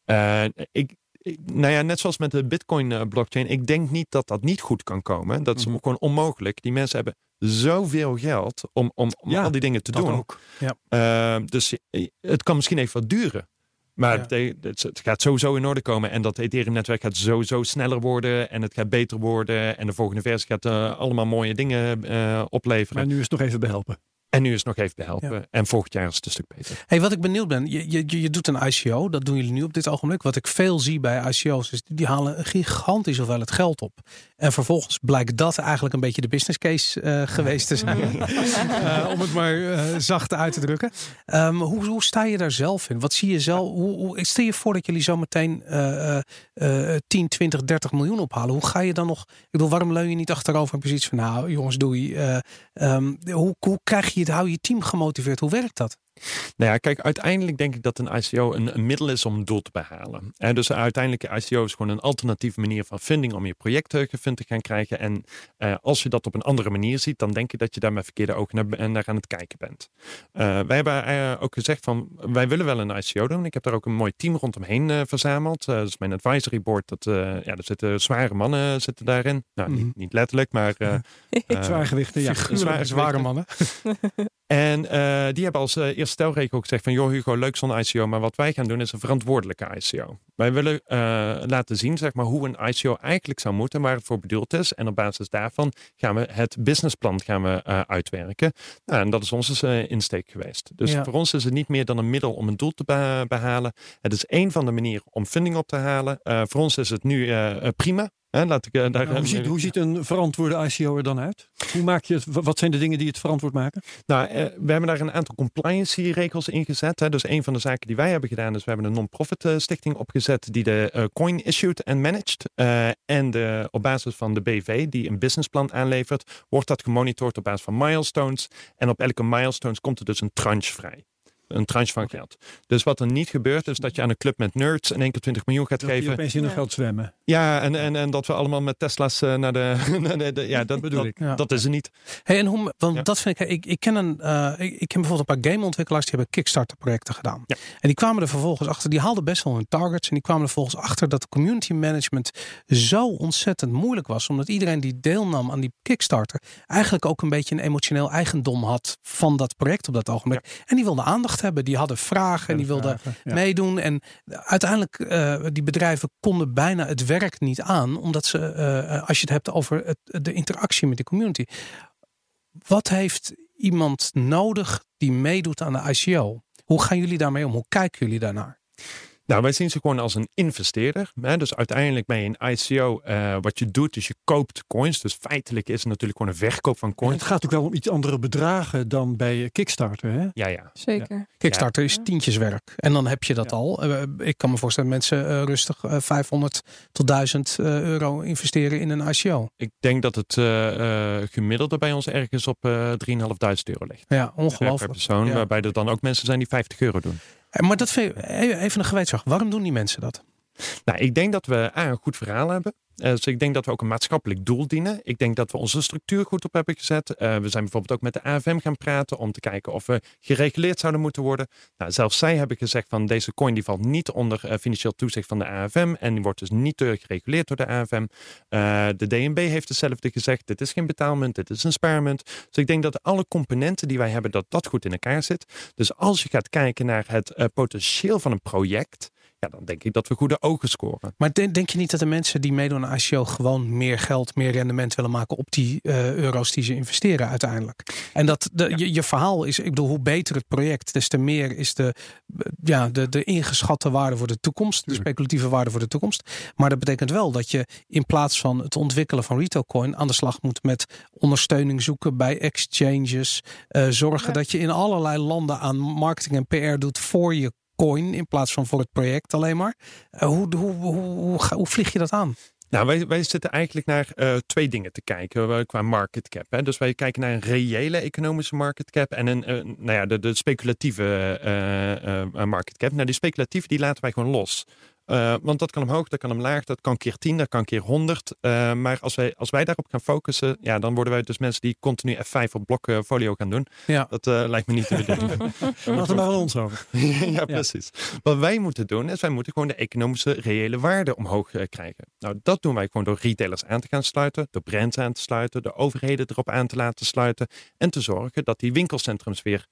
S4: Uh, ik, ik, nou ja, net zoals met de Bitcoin uh, blockchain, ik denk niet dat dat niet goed kan komen. Dat is mm. gewoon onmogelijk. Die mensen hebben zoveel geld om, om, om
S2: ja,
S4: al die dingen te doen.
S2: Ook.
S1: Ja.
S4: Uh, dus het kan misschien even wat duren. Maar ja. het, het, gaat sowieso in orde komen. En dat Ethereum-netwerk gaat sowieso sneller worden. En het gaat beter worden. En de volgende versie gaat uh, allemaal mooie dingen uh, opleveren.
S2: Maar nu is het nog even behelpen.
S4: En nu is het nog even behelpen. Ja. En volgend jaar is het een stuk beter.
S1: Hey, wat ik benieuwd ben, je, je, je doet een ICO. Dat doen jullie nu op dit ogenblik. Wat ik veel zie bij ICO's is, die halen een gigantisch hoeveelheid geld op. En vervolgens blijkt dat eigenlijk een beetje de business case uh, geweest te zijn. uh, om het maar uh, zacht uit te drukken. Um, hoe, hoe sta je daar zelf in? Wat zie je zelf? Hoe, hoe, stel je voor dat jullie zo meteen 10, 20, 30 miljoen ophalen. Hoe ga je dan nog? Ik bedoel, waarom leun je niet achterover en precies van nou jongens, doei. Um, hoe, hoe krijg je het, hou je team gemotiveerd? Hoe werkt dat?
S4: Nou ja, kijk, uiteindelijk denk ik dat een ICO een, een middel is om een doel te behalen. En dus uiteindelijk, ICO is gewoon een alternatieve manier van funding om je projecten gefund te gaan krijgen. En uh, als je dat op een andere manier ziet, dan denk je dat je daar met verkeerde ogen naar, naar aan het kijken bent. Uh, wij hebben uh, ook gezegd van, wij willen wel een ICO doen. Ik heb daar ook een mooi team rondomheen verzameld. dat is mijn advisory board. Dat, ja, er zitten zware mannen zitten daarin. Nou, mm. niet, mhm. niet, letterlijk, maar...
S2: zwaargewichten, ja.
S1: Zware, zware mannen.
S4: En uh, die hebben als uh, eerste stelregel ook gezegd van joh Hugo, leuk zo'n ICO, maar wat wij gaan doen is een verantwoordelijke ICO. Wij willen uh, laten zien zeg maar, hoe een ICO eigenlijk zou moeten, waar het voor bedoeld is. En op basis daarvan gaan we het businessplan gaan we, uitwerken. Nou, en dat is onze insteek geweest. Dus voor ons is het niet meer dan een middel om een doel te behalen. Het is één van de manieren om funding op te halen. voor ons is het nu prima laat ik, eh, daar,
S2: hoe, ziet, hoe, ziet, een verantwoorde ICO er dan uit? Hoe maak je het, wat zijn de dingen die het verantwoord maken?
S4: Nou, eh, we hebben daar een aantal compliance regels in gezet. Hè. Dus een van de zaken die wij hebben gedaan is we hebben een non-profit eh, stichting opgezet die de coin issued en managed. en de, op basis van de BV die een businessplan aanlevert, wordt dat gemonitord op basis van milestones. En op elke milestones komt er dus een tranche vrij een tranche van geld. Dus wat er niet gebeurt, is dat je aan een club met nerds in één keer 20 miljoen gaat
S2: dat
S4: geven.
S2: Dat opeens in geld zwemmen.
S4: Ja, en, en, en dat we allemaal met Tesla's uh, naar, de, naar de, Ja, dat bedoel ik. Dat is er niet.
S1: Hey, en hoe, want dat vind ik, ik, ik ken een, uh, ik, ik ken bijvoorbeeld een paar gameontwikkelaars die hebben Kickstarter projecten gedaan. Ja. En die kwamen er vervolgens achter, die haalden best wel hun targets. En die kwamen er vervolgens achter dat de community management zo ontzettend moeilijk was. Omdat iedereen die deelnam aan die Kickstarter eigenlijk ook een beetje een emotioneel eigendom had van dat project op dat ogenblik. En die wilde aandacht hebben. Die hadden vragen en die wilden meedoen. En uiteindelijk, uh, die bedrijven konden bijna het werk niet aan, omdat ze, uh, als je het hebt over het, de interactie met de community. Wat heeft iemand nodig die meedoet aan de ICO? Hoe gaan jullie daarmee om? Hoe kijken jullie daarnaar?
S4: Nou, wij zien ze gewoon als een investeerder. Hè? Dus uiteindelijk ben je een ICO. Uh, wat je doet, is je koopt coins. Dus feitelijk is het natuurlijk gewoon een verkoop van coins.
S2: het gaat ook wel om iets andere bedragen dan bij Kickstarter. Hè?
S4: Ja, ja.
S3: Zeker.
S1: Kickstarter is tientjeswerk. En dan heb je dat al. Uh, ik kan me voorstellen mensen uh, rustig 500 tot 1000 euro investeren in een ICO.
S4: Ik denk dat het gemiddelde bij ons ergens op 3.500 euro ligt.
S1: Ja, ongelooflijk. Per
S4: persoon. Waarbij er dan ook mensen zijn die 50 euro doen.
S1: Maar dat even een gewetensvraag. Waarom doen die mensen dat?
S4: Nou, ik denk dat we A, een goed verhaal hebben. Uh, dus ik denk dat we ook een maatschappelijk doel dienen. Ik denk dat we onze structuur goed op hebben gezet. Uh, we zijn bijvoorbeeld ook met de AFM gaan praten om te kijken of we gereguleerd zouden moeten worden. Nou, zelfs zij hebben gezegd van deze coin die valt niet onder uh, financieel toezicht van de AFM en die wordt dus niet gereguleerd door de AFM. de DNB heeft hetzelfde gezegd. Dit is geen betaalmunt, dit is een spaarmunt. Dus ik denk dat alle componenten die wij hebben, dat dat goed in elkaar zit. Dus als je gaat kijken naar het potentieel van een project, dan denk ik dat we goede ogen scoren.
S1: Maar denk, je niet dat de mensen die meedoen aan ICO gewoon meer geld, meer rendement willen maken op die uh, euro's die ze investeren uiteindelijk? En dat de, je, verhaal is, ik bedoel, hoe beter het project, des te meer is de, ja, de, de ingeschatte waarde voor de toekomst, de speculatieve waarde voor de toekomst. Maar dat betekent wel dat je in plaats van het ontwikkelen van retail coin aan de slag moet met ondersteuning zoeken bij exchanges, uh, zorgen dat je in allerlei landen aan marketing en PR doet voor je coin in plaats van voor het project alleen maar. Uh, hoe, hoe, hoe, hoe, vlieg je dat aan?
S4: Nou, wij, wij zitten eigenlijk naar uh, twee dingen te kijken uh, qua market cap. Hè. Dus wij kijken naar een reële economische market cap en een, nou ja, de, de speculatieve market cap. Nou, die speculatieve die laten wij gewoon los. Uh, want dat kan omhoog, dat kan omlaag, dat kan keer 10, dat kan keer 100. Uh, maar als wij, als wij daarop gaan focussen, ja, dan worden wij dus mensen die continu F5 op blokfolio gaan doen. Ja. Dat uh, lijkt me niet te bedenken.
S2: Laten we maar aan ons over.
S4: ja, precies. Wat wij moeten doen, is wij moeten gewoon de economische reële waarde omhoog krijgen. Nou, dat doen wij gewoon door retailers aan te gaan sluiten, door brands aan te sluiten, de overheden erop aan te laten sluiten. En te zorgen dat die winkelcentrums weer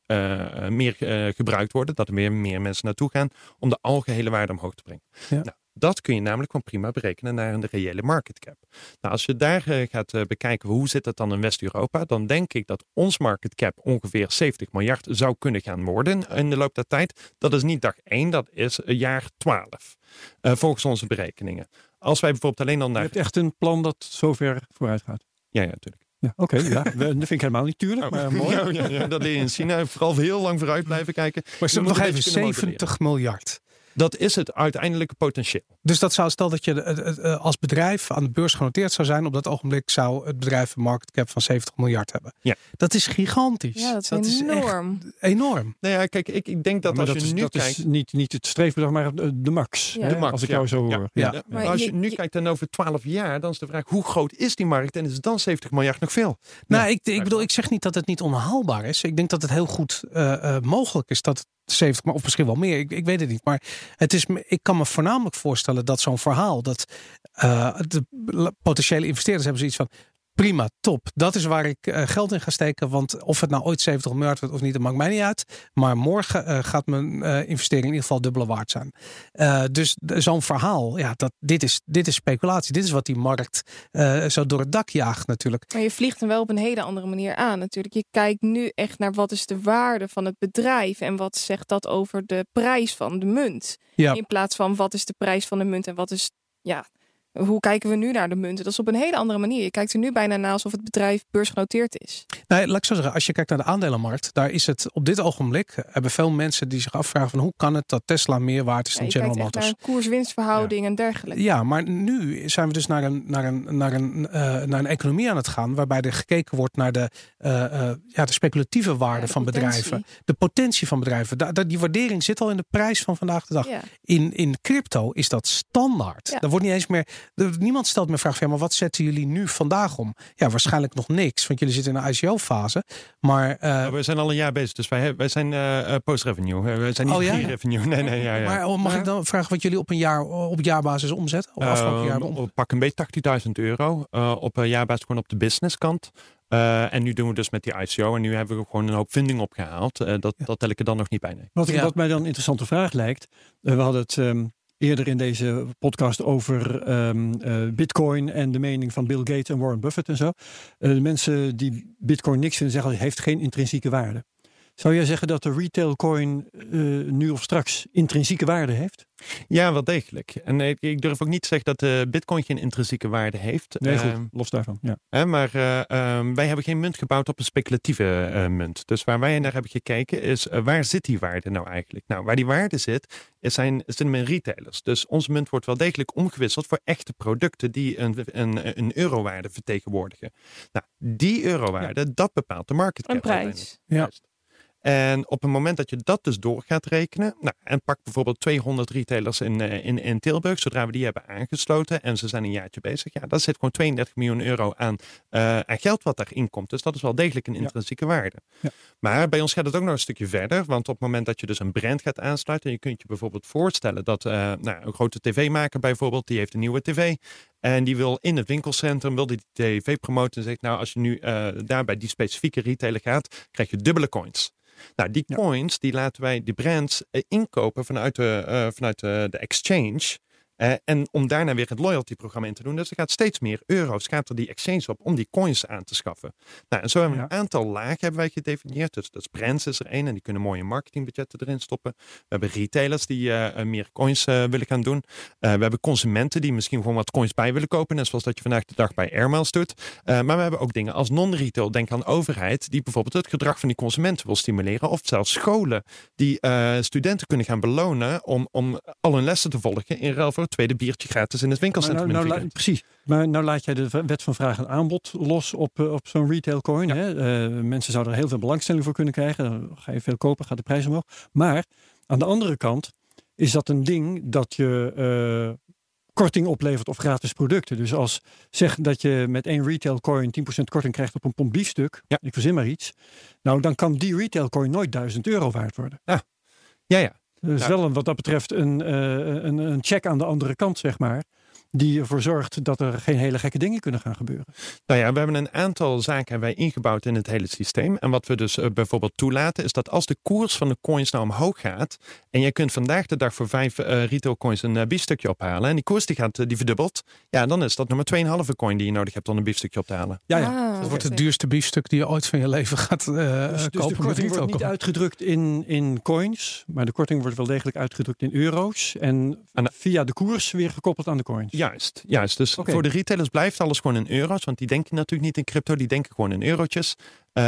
S4: meer gebruikt worden, dat er meer, meer mensen naartoe gaan om de algehele waarde omhoog te brengen. Ja. Nou, dat kun je namelijk gewoon prima berekenen naar een reële market cap. Nou, als je daar uh, gaat uh, bekijken hoe zit het dan in West-Europa, dan denk ik dat ons market cap ongeveer 70 miljard zou kunnen gaan worden in de loop der tijd. Dat is niet dag 1, dat is jaar 12. Uh, eh, volgens onze berekeningen. Als wij bijvoorbeeld alleen dan naar.
S2: Je hebt echt een plan dat zover vooruit gaat.
S4: Ja, ja, natuurlijk.
S2: Ja, oké. Okay, ja. Dat vind ik helemaal niet tuurlijk, maar mooi.
S4: Ja, ja, ja, dat leer je in China. Vooral heel lang vooruit blijven kijken.
S1: Maar ze nog even 70 miljard.
S4: Dat is het uiteindelijke potentieel.
S1: Dus dat zou, stel dat je uh, als bedrijf aan de beurs genoteerd zou zijn, op dat ogenblik zou het bedrijf een market cap van 70 miljard hebben.
S4: Ja.
S1: Dat is gigantisch.
S3: Ja, dat is enorm.
S1: enorm.
S4: Nou ja, kijk, ik, ik denk dat als
S2: dat
S4: je
S2: is,
S4: nu
S2: dat
S4: kijkt.
S2: Is niet, niet het streefbedrag, maar de max.
S4: De max
S2: als ik jou zo hoor.
S4: Ja. Maar als je, nu kijkt dan over 12 jaar, dan is de vraag hoe groot is die markt en is dan 70 miljard nog veel?
S1: Nou, ik, ik bedoel, ik zeg niet dat het niet onhaalbaar is. Ik denk dat het heel goed uh, mogelijk is dat 70, of misschien wel meer. Ik, ik weet het niet. Maar het is, ik kan me voornamelijk voorstellen dat zo'n verhaal, dat uh, de potentiële investeerders hebben zoiets van prima, top. Dat is waar ik uh, geld in ga steken. Want of het nou ooit 70 miljard wordt of niet, dat maakt mij niet uit. Maar morgen uh, gaat mijn uh, investering in ieder geval dubbele waard zijn. dus zo'n verhaal, ja, dat, dit, is, dit is speculatie. Dit is wat die markt zo door het dak jaagt natuurlijk.
S3: Maar je vliegt hem wel op een hele andere manier aan natuurlijk. Je kijkt nu echt naar wat is de waarde van het bedrijf. En wat zegt dat over de prijs van de munt.
S1: Ja.
S3: In plaats van wat is de prijs van de munt en wat is... Ja, hoe kijken we nu naar de munten? Dat is op een hele andere manier. Je kijkt er nu bijna naar alsof het bedrijf beursgenoteerd is.
S1: Nee, laat ik zo zeggen, als je kijkt naar de aandelenmarkt, daar is het op dit ogenblik, hebben veel mensen die zich afvragen van hoe kan het dat Tesla meer waard is dan General Motors?
S3: Koers-winstverhouding ja. en dergelijke.
S1: Ja, maar nu zijn we dus naar een, naar een, naar een, uh, naar een economie aan het gaan, waarbij er gekeken wordt naar de, uh, uh, ja, de speculatieve waarde ja, de van potentie. bedrijven. De potentie van bedrijven. Da, die waardering zit al in de prijs van vandaag de dag. In, in crypto is dat standaard. Daar wordt niet eens meer Niemand stelt me vraag van, ja, maar wat zetten jullie nu vandaag om? Ja, waarschijnlijk nog niks, want jullie zitten in een ICO-fase. Maar uh,
S4: we zijn al een jaar bezig, dus wij, wij zijn uh, post-revenue. We zijn niet
S1: oh, ja?
S4: revenue Nee, nee, ja, ja.
S1: Maar oh, mag ik dan vragen wat jullie op een jaar op jaarbasis omzetten? Of afgelopen jaar om?
S4: Pak een beetje 80.000 euro uh, op een jaarbasis gewoon op de businesskant. Uh, en nu doen we dus met die ICO. En nu hebben we gewoon een hoop vinding opgehaald. Uh, dat, ja. dat tel ik er dan nog niet bij. Nee.
S2: Wat, ja. wat mij dan een interessante vraag lijkt. we hadden het um, eerder in deze podcast over um, uh, Bitcoin en de mening van Bill Gates en Warren Buffett en zo. Uh, de mensen die Bitcoin niks vinden zeggen, heeft geen intrinsieke waarde. Zou jij zeggen dat de retail coin uh, nu of straks intrinsieke waarde heeft?
S4: Ja, wel degelijk. En ik, ik durf ook niet te zeggen dat de bitcoin geen intrinsieke waarde heeft.
S2: Nee, goed, uh, los daarvan. Ja.
S4: Hè, maar uh, um, wij hebben geen munt gebouwd op een speculatieve munt. Dus waar wij naar hebben gekeken is, waar zit die waarde nou eigenlijk? Nou, waar die waarde zit, is zijn, zijn met retailers. Dus onze munt wordt wel degelijk omgewisseld voor echte producten die een, een, een eurowaarde vertegenwoordigen. Nou, die eurowaarde, ja. dat bepaalt de market cap.
S3: Een prijs.
S1: Ja.
S4: En op het moment dat je dat dus door gaat rekenen, nou, en pak bijvoorbeeld 200 retailers in, in, in Tilburg, zodra we die hebben aangesloten en ze zijn een jaartje bezig, ja, dat zit gewoon 32 miljoen euro aan, uh, aan geld wat daarin komt. Dus dat is wel degelijk een intrinsieke ja. waarde.
S2: Ja.
S4: Maar bij ons gaat het ook nog een stukje verder, want op het moment dat je dus een brand gaat aansluiten, je kunt je bijvoorbeeld voorstellen dat uh, nou, een grote tv-maker bijvoorbeeld, die heeft een nieuwe tv. En die wil in het winkelcentrum, wil die tv promoten en zegt, nou als je nu uh, daar bij die specifieke retailer gaat, krijg je dubbele coins. Nou, die coins, die laten wij, die brands, uh, inkopen vanuit, de, uh, vanuit de, de exchange. Uh, en om daarna weer het loyalty-programma in te doen. Dus er gaat steeds meer euro's, gaat er die exchange op om die coins aan te schaffen. Nou, en zo hebben we ja. een aantal lagen hebben wij gedefinieerd. Dus, dus brands is er één en die kunnen mooie marketingbudgetten erin stoppen. We hebben retailers die uh, meer coins uh, willen gaan doen. we hebben consumenten die misschien gewoon wat coins bij willen kopen. Net zoals dat je vandaag de dag bij Airmiles doet. maar we hebben ook dingen als non-retail. Denk aan overheid die bijvoorbeeld het gedrag van die consumenten wil stimuleren. Of zelfs scholen die studenten kunnen gaan belonen om, om al hun lessen te volgen in ruil voor tweede biertje gratis in het winkelcentrum.
S2: Nou, nou, precies. Maar nou laat jij de wet van vraag en aanbod los op, op zo'n retail coin. Ja. Hè? Uh, mensen zouden er heel veel belangstelling voor kunnen krijgen. Dan ga je veel kopen, gaat de prijs omhoog. Maar aan de andere kant is dat een ding dat je uh, korting oplevert of gratis producten. Dus als zeg dat je met één retail coin 10% korting krijgt op een pomp biefstuk.
S4: Ja.
S2: Ik verzin maar iets. Nou, dan kan die retail coin nooit 1000 euro waard worden.
S4: Ja, ja. ja.
S2: Dus nou, wel een, wat dat betreft een, uh, een, een check aan de andere kant, zeg maar. Die ervoor zorgt dat er geen hele gekke dingen kunnen gaan gebeuren.
S4: Nou ja, we hebben een aantal zaken wij ingebouwd in het hele systeem. En wat we dus uh, bijvoorbeeld toelaten, is dat als de koers van de coins nou omhoog gaat. En je kunt vandaag de dag voor vijf uh, retail coins een uh, biefstukje ophalen. En die koers die gaat, die verdubbelt. Ja, dan is dat nummer 2,5 coin die je nodig hebt om een biefstukje op te halen.
S2: Ja, ja.
S1: Dat wordt het duurste biefstuk die je ooit van je leven gaat uh, dus, dus
S2: de korting wordt niet uitgedrukt in, in coins, maar de korting wordt wel degelijk uitgedrukt in euro's. En, via de koers weer gekoppeld aan de coins.
S4: Juist, juist. Dus voor de retailers blijft alles gewoon in euro's. Want die denken natuurlijk niet in crypto, die denken gewoon in eurotjes. Uh,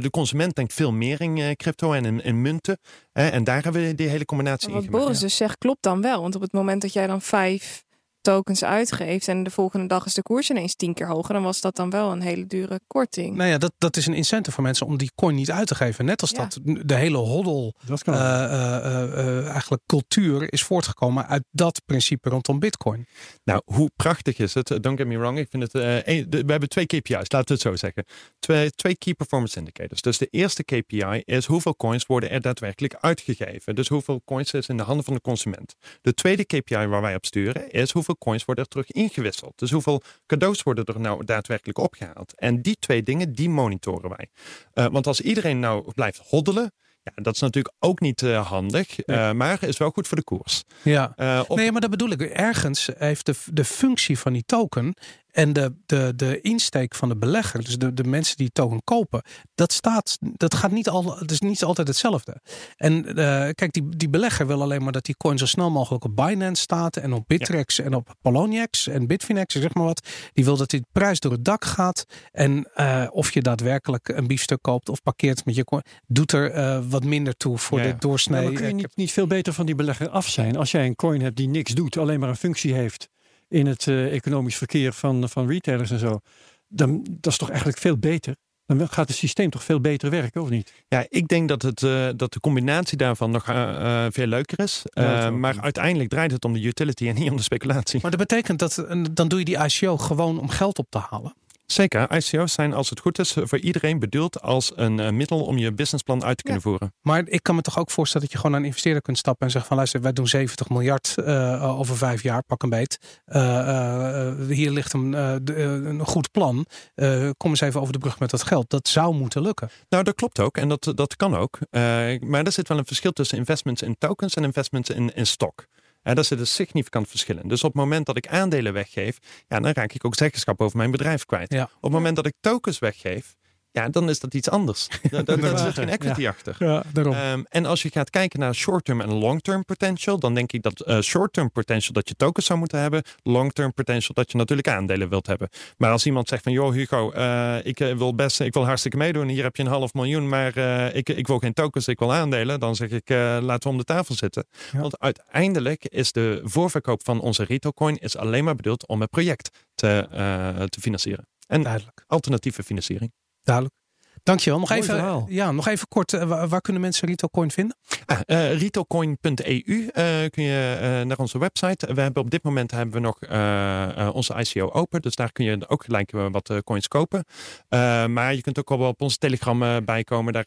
S4: de consument denkt veel meer in crypto en in, in munten. en daar hebben we die hele combinatie
S3: in. Wat Boris dus zegt klopt dan wel. Want op het moment dat jij dan vijf tokens uitgeeft en de volgende dag is de koers ineens tien keer hoger, dan was dat dan wel een hele dure korting.
S1: Nou ja, dat, dat is een incentive voor mensen om die coin niet uit te geven. Net als dat de hele hoddel uh, uh, eigenlijk cultuur is voortgekomen uit dat principe rondom bitcoin.
S4: Nou, hoe prachtig is het? Don't get me wrong. Ik vind het. we hebben twee KPI's, laten we het zo zeggen. Twee, twee key performance indicators. Dus de eerste KPI is hoeveel coins worden er daadwerkelijk uitgegeven. Dus hoeveel coins is in de handen van de consument. De tweede KPI waar wij op sturen is hoeveel coins worden er terug ingewisseld. Dus hoeveel cadeaus worden er nou daadwerkelijk opgehaald? En die twee dingen, die monitoren wij. Uh, want als iedereen nou blijft hoddelen, ja, dat is natuurlijk ook niet uh, handig, uh, maar is wel goed voor de koers.
S1: Ja, nee, maar dat bedoel ik. Ergens heeft de, de functie van die token en de, de, de insteek van de belegger, dus de, de mensen die token kopen, dat staat, dat gaat niet al, het is niet altijd hetzelfde. En uh, kijk, die, die belegger wil alleen maar dat die coin zo snel mogelijk op Binance staat en op Bittrex en op Poloniex en Bitfinex, zeg maar wat. Die wil dat die prijs door het dak gaat. En uh, of je daadwerkelijk een biefstuk koopt of parkeert met je coin, doet er uh, wat minder toe voor de doorsnee.
S2: Kun je niet, niet veel beter van die belegger af zijn als jij een coin hebt die niks doet, alleen maar een functie heeft in het uh, economisch verkeer van, van retailers en zo. Dan, dat is toch eigenlijk veel beter. Dan gaat het systeem toch veel beter werken, of niet?
S4: Ja, ik denk dat, het, uh, dat de combinatie daarvan nog uh, veel leuker is. Ja, maar uiteindelijk draait het om de utility en niet om de speculatie.
S1: Maar dat betekent dat dan doe je die ICO gewoon om geld op te halen.
S4: Zeker, ICO's zijn als het goed is voor iedereen bedoeld als een uh, middel om je businessplan uit te kunnen voeren.
S1: Maar ik kan me toch ook voorstellen dat je gewoon naar een investeerder kunt stappen en zeggen van luister, wij doen 70 miljard uh, over vijf jaar, pak een beet. Uh, hier ligt een, een goed plan. kom eens even over de brug met dat geld. Dat zou moeten lukken.
S4: Nou, dat klopt ook en dat, dat kan ook. maar er zit wel een verschil tussen investments in tokens en investments in, in stock. En daar zit een significant verschil in. Dus op het moment dat ik aandelen weggeef, ja, dan raak ik ook zeggenschap over mijn bedrijf kwijt. Op het moment dat ik tokens weggeef, ja, dan is dat iets anders. Daar zit geen equity achter.
S1: Ja, daarom. Um,
S4: en als je gaat kijken naar short-term en long-term potential, dan denk ik dat uh, short-term potential dat je tokens zou moeten hebben, long-term potential dat je natuurlijk aandelen wilt hebben. Maar als iemand zegt van, joh Hugo, uh, ik eh, wil best, ik wil hartstikke meedoen, hier heb je een half miljoen, maar uh, ik, ik wil geen tokens, ik wil aandelen, dan zeg ik, laten we om de tafel zitten. Ja. Want uiteindelijk is de voorverkoop van onze retail coin is alleen maar bedoeld om het project te, te financieren. En Duidelijk. alternatieve financiering.
S1: Duidelijk. Dankjewel. Nog even, ja, nog even kort, uh, waar, kunnen mensen Retailcoin vinden?
S4: Ah, uh, eh, retailcoin.eu uh, eh, kun je naar onze website. We hebben op dit moment hebben we nog onze ICO open. Dus daar kun je ook gelijk wat coins kopen. maar je kunt ook wel op onze Telegram bijkomen. Daar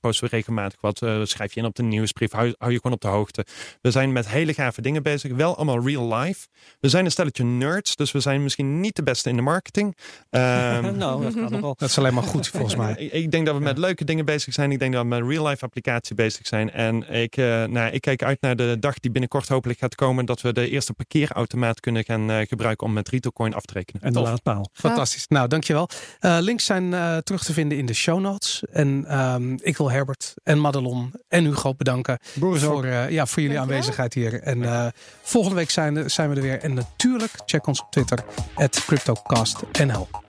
S4: posten we regelmatig wat. schrijf je in op de nieuwsbrief. Hou, hou, je gewoon op de hoogte. We zijn met hele gave dingen bezig. Wel allemaal real life. We zijn een stelletje nerds. Dus we zijn misschien niet de beste in de marketing.
S1: Um, nou, dat, dat is alleen maar goed volgens mij
S4: ik denk dat we met leuke dingen bezig zijn. Ik denk dat we met real-life applicatie bezig zijn. En ik, uh, nou, ik kijk uit naar de dag die binnenkort hopelijk gaat komen. Dat we de eerste parkeerautomaat kunnen gaan uh, gebruiken om met Retailcoin af te rekenen.
S1: En de laadpaal. Fantastisch. Nou, dankjewel. Uh, links zijn terug te vinden in de show notes. En um, ik wil Herbert en Madelon en Hugo bedanken voor, ja, voor jullie aanwezigheid hier. En volgende week zijn, zijn we er weer. En natuurlijk check ons op Twitter, CryptoCastNL.